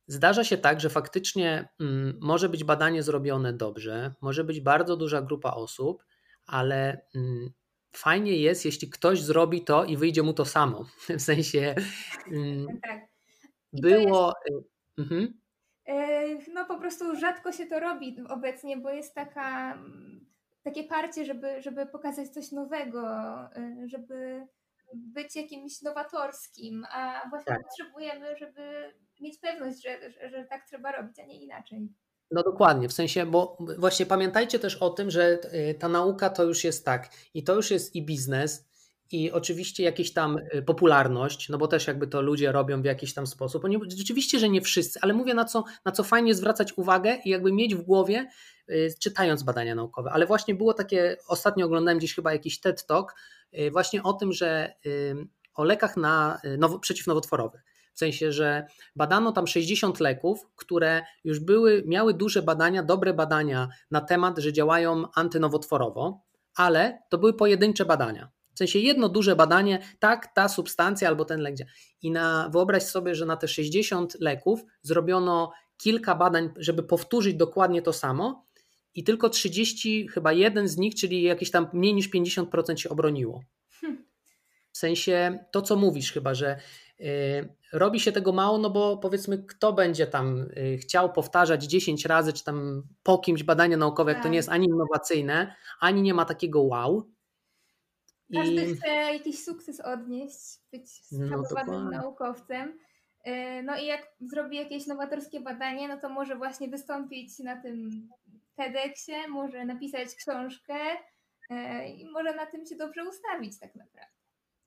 zdarza się tak, że faktycznie mm, może być badanie zrobione dobrze, może być bardzo duża grupa osób, ale mm, fajnie jest, jeśli ktoś zrobi to i wyjdzie mu to samo. W sensie mm, tak. było. Jest... E, mhm. No po prostu rzadko się to robi obecnie, bo jest taka takie parcie, żeby, żeby pokazać coś nowego, y, żeby być jakimś nowatorskim, a właśnie tak. potrzebujemy, żeby mieć pewność, że, że, że tak trzeba robić, a nie inaczej. No dokładnie, w sensie, bo właśnie pamiętajcie też o tym, że y, ta nauka to już jest tak i to już jest i biznes, i oczywiście jakieś tam y, popularność, no bo też jakby to ludzie robią w jakiś tam sposób. Oni, rzeczywiście, że nie wszyscy, ale mówię na co, na co fajnie zwracać uwagę i jakby mieć w głowie, Y, czytając badania naukowe. Ale właśnie było takie, ostatnio oglądałem gdzieś chyba jakiś TED Talk y, właśnie o tym, że o lekach na, y, now, przeciwnowotworowych. W sensie, że badano tam 60 leków, które już były, miały duże badania, dobre badania na temat, że działają antynowotworowo, ale to były pojedyncze badania. W sensie jedno duże badanie, tak, ta substancja albo ten lek. I na, wyobraź sobie, że na te 60 leków zrobiono kilka badań, żeby powtórzyć dokładnie to samo, i tylko 30, chyba jeden z nich, czyli jakieś tam mniej niż 50% się obroniło. W sensie to, co mówisz, chyba, że y, robi się tego mało, no bo powiedzmy, kto będzie tam y, chciał powtarzać 10 razy, czy tam po kimś badania naukowe, jak to nie jest ani innowacyjne, ani nie ma takiego wow. Każdy I... chce jakiś sukces odnieść, być sprawowanym no, naukowcem. Y, no i jak zrobi jakieś nowatorskie badanie, no to może właśnie wystąpić na tym TEDxie, może napisać książkę e, i może na tym się dobrze ustawić tak naprawdę.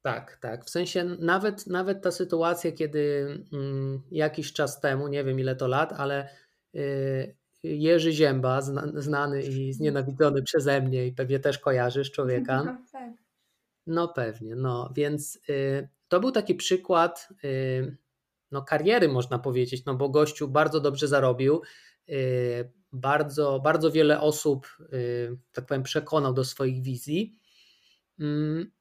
Tak, tak. W sensie nawet, nawet ta sytuacja, kiedy mm, jakiś czas temu, nie wiem ile to lat, ale y, Jerzy Zięba, zna, znany i znienawidzony przeze mnie i pewnie też kojarzysz człowieka. No, tak. No pewnie, no więc y, to był taki przykład y, no, kariery, można powiedzieć, no bo gościu bardzo dobrze zarobił, y, bardzo, bardzo wiele osób, y, tak powiem, przekonał do swoich wizji. Mm,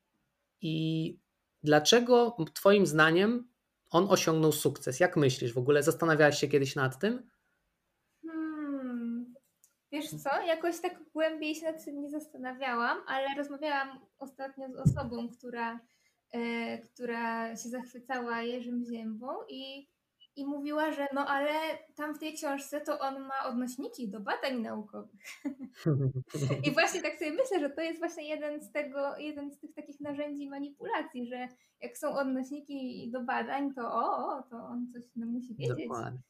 I dlaczego Twoim zdaniem on osiągnął sukces? Jak myślisz? W ogóle zastanawiałaś się kiedyś nad tym? Wiesz co, jakoś tak głębiej się nad tym nie zastanawiałam, ale rozmawiałam ostatnio z osobą, która, e, która się zachwycała Jerzym Ziębą i i mówiła, że no ale tam w tej książce to on ma odnośniki do badań naukowych. I właśnie tak sobie myślę, że to jest właśnie jeden z tego, jeden z tych takich narzędzi manipulacji, że jak są odnośniki do badań, to o, o to on coś no, musi wiedzieć. Dokładnie.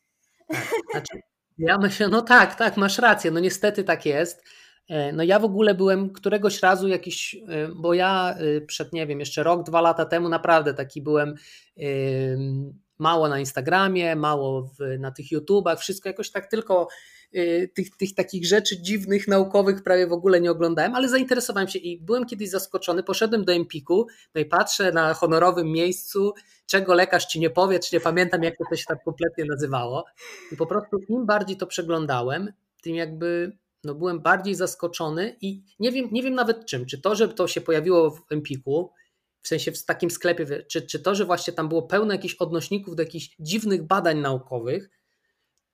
Tak. Znaczy, ja myślę, no tak, tak, masz rację, no niestety tak jest. E, no ja w ogóle byłem któregoś razu jakiś, e, bo ja e, przed, nie wiem, jeszcze rok, dwa lata temu naprawdę taki byłem mało na Instagramie, mało w, na tych YouTubach, wszystko jakoś tak tylko tych, tych takich rzeczy dziwnych, naukowych prawie w ogóle nie oglądałem, ale zainteresowałem się i byłem kiedyś zaskoczony. Poszedłem do Empiku, no i patrzę na honorowym miejscu, czego lekarz ci nie powie, czy nie pamiętam, jak to się tak kompletnie nazywało. I po prostu im bardziej to przeglądałem, tym jakby no byłem bardziej zaskoczony i nie wiem, nie wiem nawet czym. Czy to, że to się pojawiło w Empiku, w sensie w takim sklepie, czy, czy to, że właśnie tam było pełno jakichś odnośników do jakichś dziwnych badań naukowych,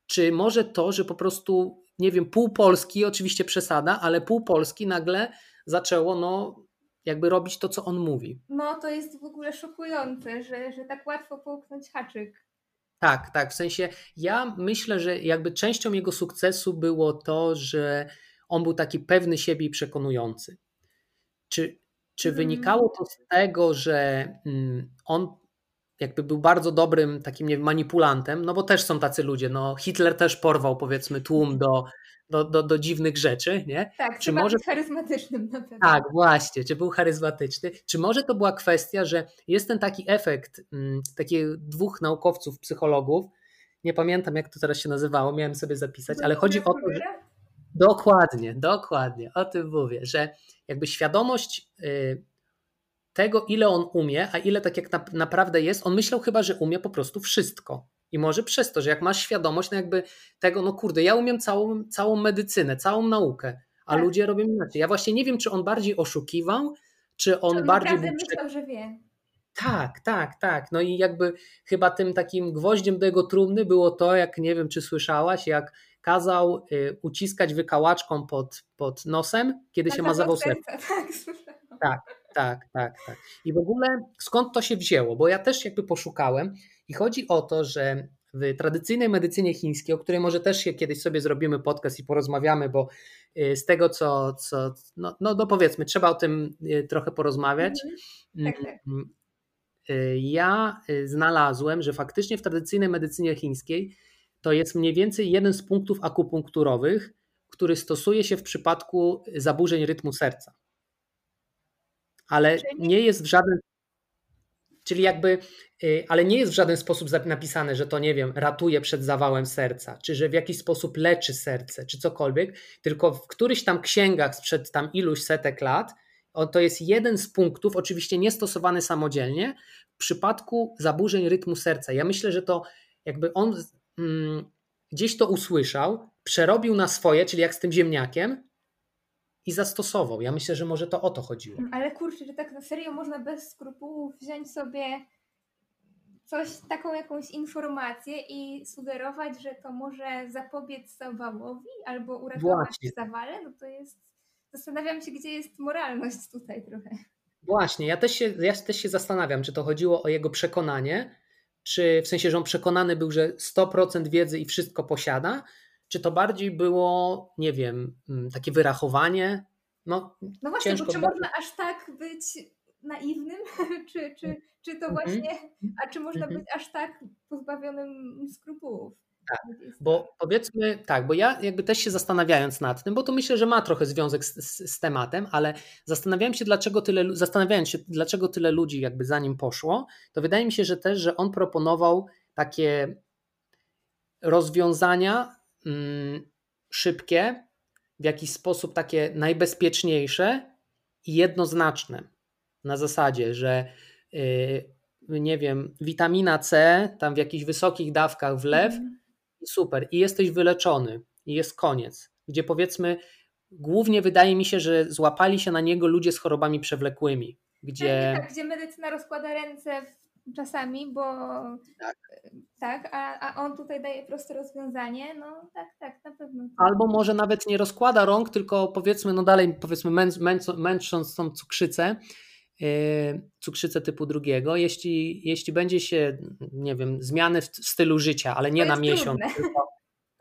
czy może to, że po prostu, nie wiem, pół Polski, oczywiście przesada, ale pół Polski nagle zaczęło, no, jakby robić to, co on mówi. No, to jest w ogóle szokujące, że, że tak łatwo połknąć haczyk. Tak, tak. W sensie ja myślę, że jakby częścią jego sukcesu było to, że on był taki pewny siebie i przekonujący. Czy czy mhm. wynikało to z tego, że mm, on jakby był bardzo dobrym takim nie wiem, manipulantem, no bo też są tacy ludzie, no Hitler też porwał powiedzmy tłum do, do, do, do dziwnych rzeczy, nie? Tak, czy może być charyzmatycznym na pewno. Tak, właśnie, czy był charyzmatyczny. Czy może to była kwestia, że jest ten taki efekt mm, takich dwóch naukowców, psychologów, nie pamiętam jak to teraz się nazywało, miałem sobie zapisać, ale chodzi o to, że... Dokładnie, dokładnie, o tym mówię, że jakby świadomość y, tego, ile on umie, a ile tak jak na, naprawdę jest, on myślał chyba, że umie po prostu wszystko. I może przez to, że jak masz świadomość, no jakby tego, no kurde, ja umiem całą, całą medycynę, całą naukę, a tak. ludzie robią inaczej. Ja właśnie nie wiem, czy on bardziej oszukiwał, czy on, czy on bardziej. Był... myślał, że wie. Tak, tak, tak. No i jakby chyba tym takim gwoździem do jego trumny było to, jak nie wiem, czy słyszałaś, jak kazał y, uciskać wykałaczką pod, pod nosem, kiedy się mazował serce. Tak, tak, tak, tak, tak. I w ogóle skąd to się wzięło? Bo ja też jakby poszukałem i chodzi o to, że w tradycyjnej medycynie chińskiej, o której może też się kiedyś sobie zrobimy podcast i porozmawiamy, bo y, z tego, co, co no, no, no powiedzmy, trzeba o tym y, trochę porozmawiać. Mhm. Tak, tak. Mm, y, ja znalazłem, że faktycznie w tradycyjnej medycynie chińskiej to jest mniej więcej jeden z punktów akupunkturowych, który stosuje się w przypadku zaburzeń rytmu serca. Ale nie jest w żaden Czyli jakby, y, ale nie jest w żaden sposób napisane, że to nie wiem, ratuje przed zawałem serca, czy że w jakiś sposób leczy serce, czy cokolwiek, tylko w którychś tam księgach sprzed tam iluś setek lat, to jest jeden z punktów, oczywiście nie stosowany samodzielnie, w przypadku zaburzeń rytmu serca. Ja myślę, że to jakby on mm, gdzieś to usłyszał, przerobił na swoje, czyli jak z tym ziemniakiem, i zastosował. Ja myślę, że może to o to chodziło. Ale kurczę, że tak na serio można bez skrupułów wziąć sobie coś, taką jakąś informację i sugerować, że to może zapobiec zawałowi albo uratować Właśnie. zawale, no to jest. Zastanawiam się, gdzie jest moralność tutaj trochę. Właśnie, ja też, się, ja też się zastanawiam, czy to chodziło o jego przekonanie, czy w sensie, że on przekonany był, że 100% wiedzy i wszystko posiada, czy to bardziej było, nie wiem, mm, takie wyrachowanie? No, no właśnie, bo czy bardzo... można aż tak być naiwnym, czy, czy, czy to mhm. właśnie, a czy można mhm. być aż tak pozbawionym skrupułów? Tak, bo powiedzmy tak, bo ja jakby też się zastanawiając nad tym, bo to myślę, że ma trochę związek z, z, z, tematem, ale zastanawiałem się, dlaczego tyle, zastanawiając się, dlaczego tyle ludzi jakby za nim poszło, to wydaje mi się, że też, że on proponował takie rozwiązania Mm, szybkie, w jakiś sposób takie najbezpieczniejsze i jednoznaczne. Na zasadzie, że y, nie wiem, witamina C tam w jakichś wysokich dawkach wlew mm. super, i jesteś wyleczony, i jest koniec. Gdzie powiedzmy, głównie wydaje mi się, że złapali się na niego ludzie z chorobami przewlekłymi. Gdzie... Tak, tak, gdzie medycyna rozkłada ręce czasami, bo tak, tak a, a on tutaj daje proste rozwiązanie, no tak, tak, na pewno. Albo może nawet nie rozkłada rąk, tylko powiedzmy, no dalej powiedzmy męc, męc, męcząc tą cukrzycę, yy, cukrzycę typu drugiego, jeśli, jeśli będzie się, nie wiem, zmiany w stylu życia, ale nie na miesiąc, tylko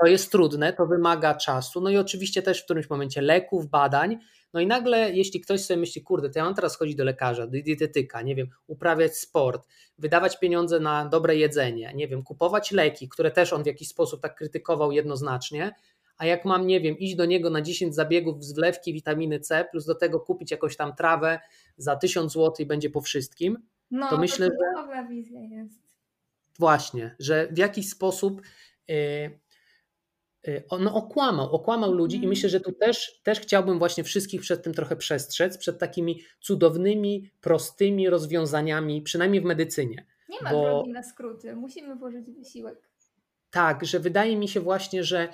to jest trudne, to wymaga czasu, no i oczywiście też w którymś momencie leków, badań, no i nagle, jeśli ktoś sobie myśli, kurde, to ja mam teraz chodzić do lekarza, do dietetyka, nie wiem, uprawiać sport, wydawać pieniądze na dobre jedzenie, nie wiem, kupować leki, które też on w jakiś sposób tak krytykował jednoznacznie, a jak mam, nie wiem, iść do niego na 10 zabiegów z wlewki witaminy C, plus do tego kupić jakąś tam trawę za 1000 zł i będzie po wszystkim, no, to myślę, to że... wizja jest. Właśnie, że w jakiś sposób yy, Y, on okłamał, okłamał ludzi i myślę, że tu też, też chciałbym właśnie wszystkich przed tym trochę przestrzec, przed takimi cudownymi, prostymi rozwiązaniami, przynajmniej w medycynie. Nie ma bo... drogi na skróty, musimy włożyć wysiłek. Tak, że wydaje mi się właśnie, że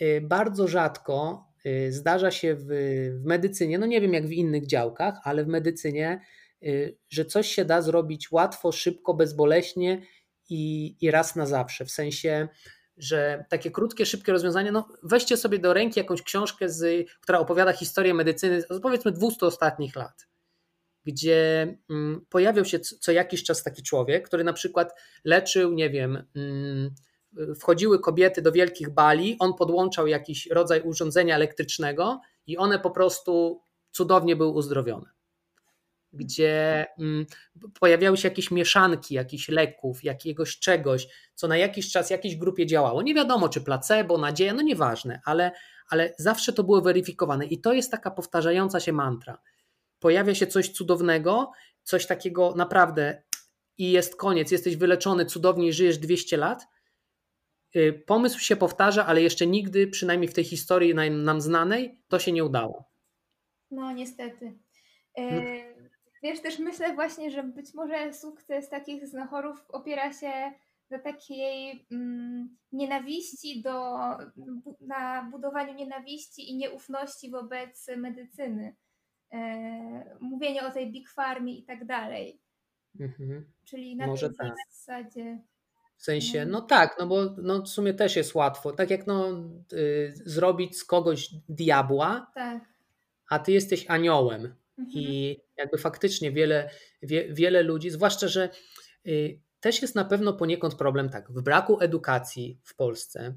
y, bardzo rzadko y, zdarza się w, w medycynie, no nie wiem jak w innych działkach, ale w medycynie, że coś się da zrobić łatwo, szybko, bezboleśnie i, i raz na zawsze. W sensie że takie krótkie, szybkie rozwiązanie, no weźcie sobie do ręki jakąś książkę, z, która opowiada historię medycyny powiedzmy 200 ostatnich lat, gdzie mm, pojawiał się co jakiś czas taki człowiek, który na przykład leczył, nie wiem, mm, wchodziły kobiety do wielkich bali, on podłączał jakiś rodzaj urządzenia elektrycznego i one po prostu cudownie były uzdrowione. Gdzie mm, pojawiały się jakieś mieszanki, jakichś leków, jakiegoś czegoś, co na jakiś czas jakiejś grupie działało. Nie wiadomo, czy placebo, nadzieja, no nieważne, ale, ale zawsze to było weryfikowane i to jest taka powtarzająca się mantra. Pojawia się coś cudownego, coś takiego naprawdę i jest koniec, jesteś wyleczony, cudownie żyjesz 200 lat. Y, pomysł się powtarza, ale jeszcze nigdy, przynajmniej w tej historii nam, nam znanej, to się nie udało. No, niestety. E. Wiesz, też myślę właśnie, że być może sukces takich znachorów opiera się na takiej mm, nienawiści do, na budowaniu nienawiści i nieufności wobec medycyny. E, mówienie o tej big farmie i tak dalej. Mhm. Czyli na Może tej tak. zasadzie. W sensie, no. no tak, no bo no w sumie też jest łatwo. Tak jak no, y, zrobić z kogoś diabła, tak. a ty jesteś aniołem. Mhm. I jakby faktycznie wiele, wie, wiele ludzi, zwłaszcza, że y, też jest na pewno poniekąd problem tak, w braku edukacji w Polsce,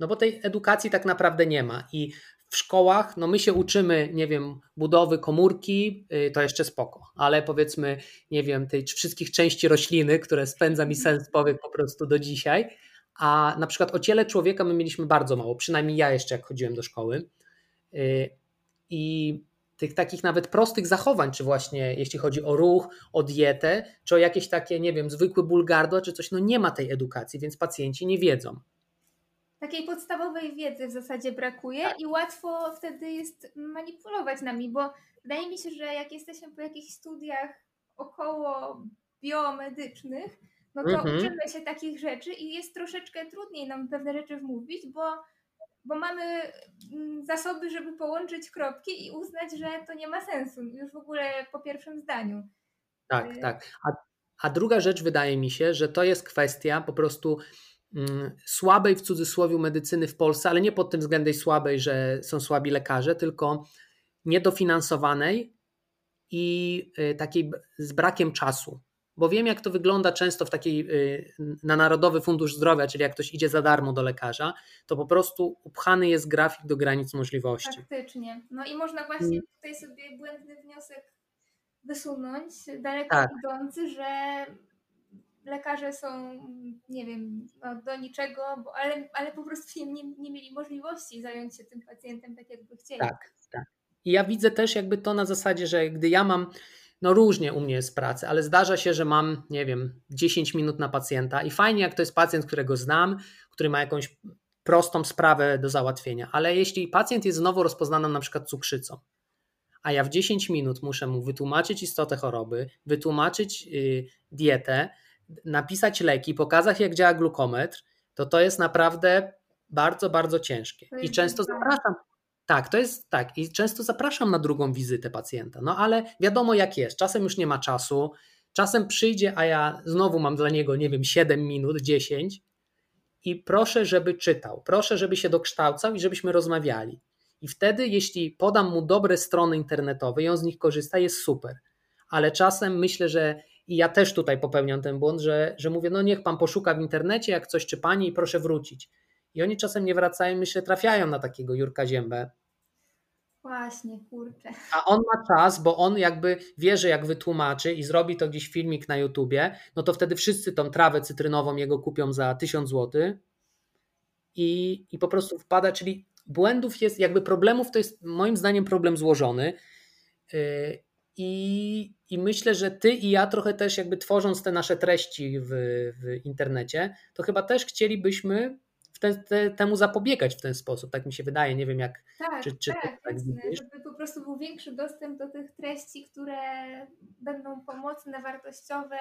no bo tej edukacji tak naprawdę nie ma i w szkołach, no my się uczymy, nie wiem, budowy komórki, y, to jeszcze spoko, ale powiedzmy, nie wiem, tej wszystkich części rośliny, które spędza mi sens powiek po prostu do dzisiaj, a na przykład o ciele człowieka my mieliśmy bardzo mało, przynajmniej ja jeszcze jak chodziłem do szkoły. Y, I tych takich nawet prostych zachowań, czy właśnie jeśli chodzi o ruch, o dietę, czy o jakieś takie, nie wiem, zwykły ból gardła, czy coś, no nie ma tej edukacji, więc pacjenci nie wiedzą. Takiej podstawowej wiedzy w zasadzie brakuje tak. i łatwo wtedy jest manipulować nami, bo wydaje mi się, że jak jesteśmy po jakichś studiach około biomedycznych, no to mhm. uczymy się takich rzeczy i jest troszeczkę trudniej nam pewne rzeczy wmówić, bo bo mamy mm, zasoby, żeby połączyć kropki i uznać, że to nie ma sensu już w ogóle po pierwszym zdaniu. Tak, y, tak. A, a druga rzecz wydaje mi się, że to jest kwestia po prostu mm, słabej w cudzysłowie medycyny w Polsce, ale nie pod tym względem słabej, że są słabi lekarze, tylko niedofinansowanej i y, takiej z brakiem czasu bo wiem, jak to wygląda często w takiej y, na Narodowy Fundusz Zdrowia, czyli jak ktoś idzie za darmo do lekarza, to po prostu upchany jest grafik do granic możliwości. Faktycznie. No i można właśnie tutaj sobie błędny wniosek wysunąć, daleko tak. idący, że lekarze są, nie wiem, no, do niczego, bo, ale, ale po prostu nie, nie mieli możliwości zająć się tym pacjentem tak, jakby chcieli. Tak, tak. I ja widzę też jakby to na zasadzie, że gdy ja mam no różnie u mnie jest pracy, ale zdarza się, że mam, nie wiem, 10 minut na pacjenta i fajnie, jak to jest pacjent, którego znam, który ma jakąś prostą sprawę do załatwienia, ale jeśli pacjent jest znowu rozpoznaną na przykład cukrzycą, a ja w 10 minut muszę mu wytłumaczyć istotę choroby, wytłumaczyć yy, dietę, napisać leki, pokazać jak działa glukometr, to to jest naprawdę bardzo, bardzo ciężkie. I często zapraszam, tak, to jest tak. I często zapraszam na drugą wizytę pacjenta. No ale wiadomo, jak jest. Czasem już nie ma czasu. Czasem przyjdzie, a ja znowu mam dla niego, nie wiem, 7 minut, 10 i proszę, żeby czytał. Proszę, żeby się dokształcał i żebyśmy rozmawiali. I wtedy, jeśli podam mu dobre strony internetowe i on z nich korzysta, jest super. Ale czasem myślę, że i ja też tutaj popełniam ten błąd, że, że mówię, no niech pan poszuka w internecie, jak coś czy pani, i proszę wrócić. I oni czasem nie wracają, myślę, trafiają na takiego Jurka Ziębę. Właśnie, kurczę. A on ma czas, bo on jakby wie, że jak wytłumaczy i zrobi to gdzieś filmik na YouTubie, no to wtedy wszyscy tą trawę cytrynową jego kupią za 1000 zł i, i po prostu wpada, czyli błędów jest, jakby problemów to jest moim zdaniem problem złożony. Yy, I, I myślę, że ty i ja trochę też jakby tworząc te nasze treści w, w internecie, to chyba też chcielibyśmy te, te, temu zapobiegać w ten sposób, tak mi się wydaje. Nie wiem, jak tak, czy, czy tak, tak widzisz. Żeby po prostu był większy dostęp do tych treści, które będą pomocne, wartościowe,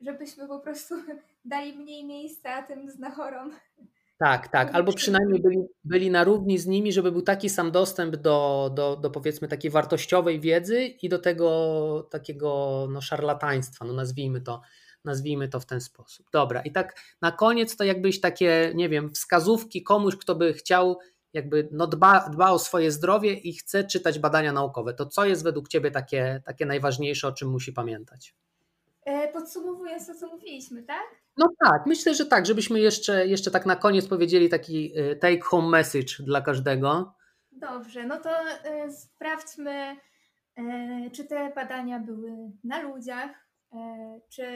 żebyśmy po prostu dali mniej miejsca tym znachorom. Tak, tak. Albo przynajmniej byli, byli na równi z nimi, żeby był taki sam dostęp do, do, do powiedzmy takiej wartościowej wiedzy i do tego takiego no, szarlataństwa, no nazwijmy to nazwijmy to w ten sposób. Dobra, i tak na koniec to jakbyś takie, nie wiem, wskazówki komuś, kto by chciał, jakby no dba, dba o swoje zdrowie i chce czytać badania naukowe. To co jest według Ciebie takie, takie najważniejsze, o czym musi pamiętać? E, podsumowując to, co mówiliśmy, tak? No tak, myślę, że tak, żebyśmy jeszcze, jeszcze tak na koniec powiedzieli taki e, take home message dla każdego. Dobrze, no to y, sprawdźmy czy te badania były na ludziach, czy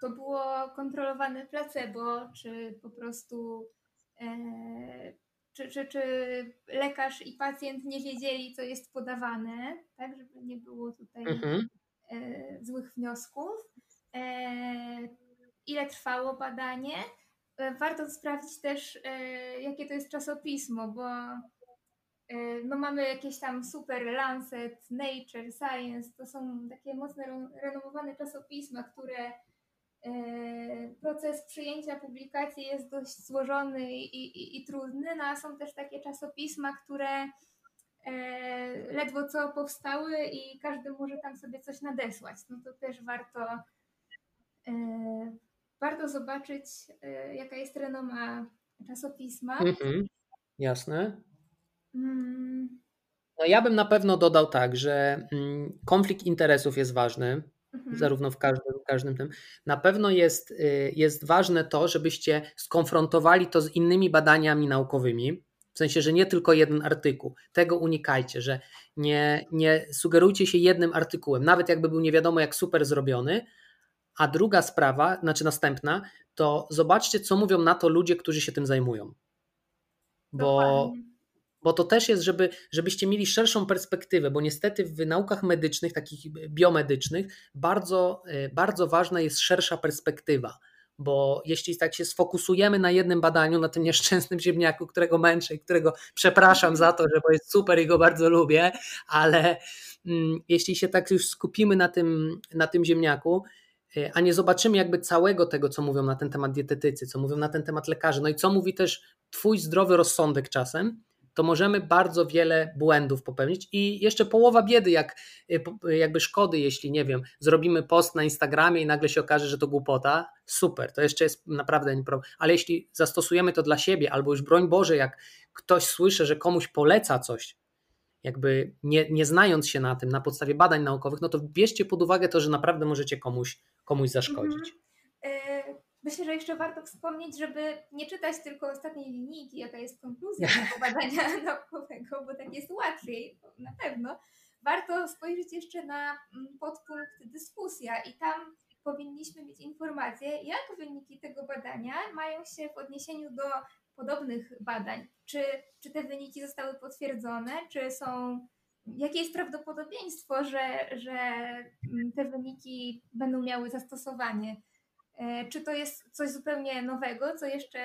to było kontrolowane placebo, czy po prostu czy, czy, czy lekarz i pacjent nie wiedzieli, co jest podawane, tak, żeby nie było tutaj mhm. złych wniosków. Ile trwało badanie? Warto sprawdzić też, jakie to jest czasopismo, bo no mamy jakieś tam super Lancet, Nature, Science, to są takie mocno renomowane czasopisma, które proces przyjęcia publikacji jest dość złożony i, i, i trudny, no a są też takie czasopisma, które ledwo co powstały i każdy może tam sobie coś nadesłać. No to też warto, warto zobaczyć, jaka jest renoma czasopisma. Mhm, jasne. Mm. No ja bym na pewno dodał tak, że mm, konflikt interesów jest ważny, mhm. zarówno w każdym, w każdym tym. Na pewno jest, y, jest ważne to, żebyście skonfrontowali to z innymi badaniami naukowymi, w sensie, że nie tylko jeden artykuł. Tego unikajcie, że nie, nie sugerujcie się jednym artykułem, nawet jakby był nie wiadomo jak super zrobiony. A druga sprawa, znaczy następna, to zobaczcie, co mówią na to ludzie, którzy się tym zajmują. Bo Dokładnie bo to też jest, żeby, żebyście mieli szerszą perspektywę, bo niestety w naukach medycznych, takich biomedycznych, bardzo, e, bardzo ważna jest szersza perspektywa. Bo jeśli tak się sfokusujemy na jednym badaniu, na tym nieszczęsnym ziemniaku, którego męczę i którego przepraszam za to, że bo jest super i go bardzo lubię, ale mm, jeśli się tak już skupimy na tym, na tym ziemniaku, e, a nie zobaczymy jakby całego tego, co mówią na ten temat dietetycy, co mówią na ten temat lekarze, no i co mówi też Twój zdrowy rozsądek czasem, to możemy bardzo wiele błędów popełnić i jeszcze połowa biedy, jak, y, jakby szkody, jeśli nie wiem, zrobimy post na Instagramie i nagle się okaże, że to głupota, super, to jeszcze jest naprawdę nie problem. Ale jeśli zastosujemy to dla siebie, albo już broń Boże, jak ktoś słyszy, że komuś poleca coś, jakby nie, nie znając się na tym, na podstawie badań naukowych, no to bierzcie pod uwagę to, że naprawdę możecie komuś, komuś zaszkodzić. Mhm. Myślę, że jeszcze warto wspomnieć, żeby nie czytać tylko ostatniej linijki, jaka jest konkluzja tego badania naukowego, bo tak jest łatwiej, na pewno. Warto spojrzeć jeszcze na mm, podpunkt dyskusja i tam powinniśmy mieć informację, jak wyniki tego badania mają się w odniesieniu do podobnych badań. Czy, czy te wyniki zostały potwierdzone, czy są jakie jest prawdopodobieństwo, że, że mm, te wyniki będą miały zastosowanie czy to jest coś zupełnie nowego, co jeszcze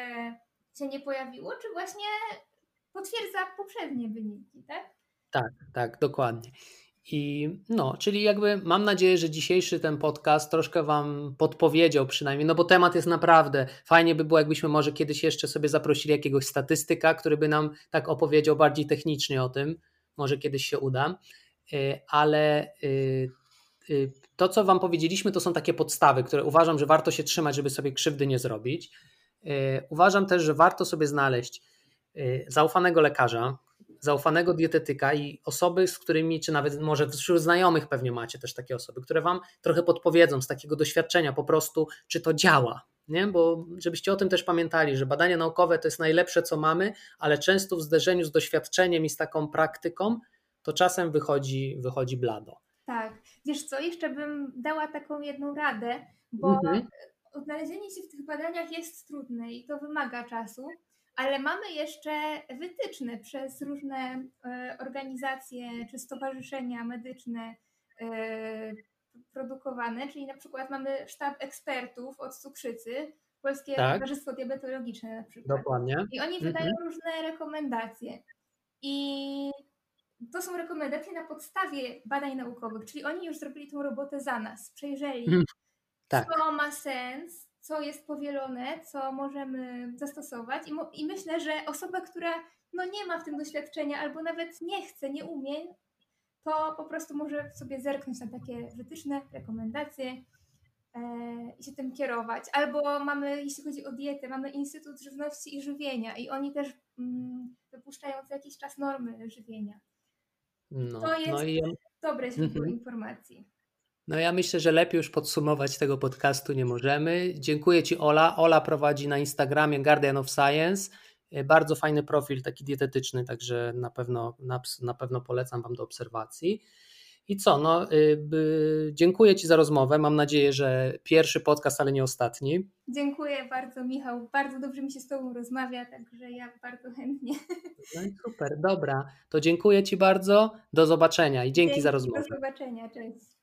się nie pojawiło, czy właśnie potwierdza poprzednie wyniki, tak? Tak, tak, dokładnie. I no, czyli jakby mam nadzieję, że dzisiejszy ten podcast troszkę Wam podpowiedział przynajmniej, no bo temat jest naprawdę, fajnie by było, jakbyśmy może kiedyś jeszcze sobie zaprosili jakiegoś statystyka, który by nam tak opowiedział bardziej technicznie o tym, może kiedyś się uda, e, ale y, to, co Wam powiedzieliśmy, to są takie podstawy, które uważam, że warto się trzymać, żeby sobie krzywdy nie zrobić. E, uważam też, że warto sobie znaleźć e, zaufanego lekarza, zaufanego dietetyka i osoby, z którymi, czy nawet może wśród znajomych pewnie macie też takie osoby, które Wam trochę podpowiedzą z takiego doświadczenia po prostu, czy to działa. Nie? Bo żebyście o tym też pamiętali, że badania naukowe to jest najlepsze, co mamy, ale często w zderzeniu z doświadczeniem i z taką praktyką, to czasem wychodzi, wychodzi blado. Wiesz co, jeszcze bym dała taką jedną radę, bo mhm. odnalezienie się w tych badaniach jest trudne i to wymaga czasu, ale mamy jeszcze wytyczne przez różne e, organizacje czy stowarzyszenia medyczne e, produkowane, czyli na przykład mamy sztab ekspertów od cukrzycy, Polskie tak. Towarzystwo Diabetologiczne na przykład. Dokładnie. I oni wydają mhm. różne rekomendacje. I to są rekomendacje na podstawie badań naukowych, czyli oni już zrobili tą robotę za nas, przejrzeli, hmm, tak. co ma sens, co jest powielone, co możemy zastosować i, i myślę, że osoba, która no nie ma w tym doświadczenia albo nawet nie chce, nie umie, to po prostu może sobie zerknąć na takie wytyczne, rekomendacje e, i się tym kierować. Albo mamy, jeśli chodzi o dietę, mamy Instytut Żywności i Żywienia i oni też mm, wypuszczają co jakiś czas normy żywienia. No, to jest no i... dobre źródło mhm. informacji. No ja myślę, że lepiej już podsumować tego podcastu nie możemy. Dziękuję Ci Ola. Ola prowadzi na Instagramie Guardian of Science. E, bardzo fajny profil, taki dietetyczny, także na pewno, na, na pewno polecam Wam do obserwacji. I co? No, y, dziękuję Ci za rozmowę. Mam nadzieję, że pierwszy podcast, ale nie ostatni. Dziękuję bardzo, Michał. Bardzo dobrze mi się z Tobą rozmawia, także ja bardzo chętnie. No i super, dobra. To dziękuję Ci bardzo. Do zobaczenia i dzięki, dzięki za rozmowę. Do zobaczenia, cześć.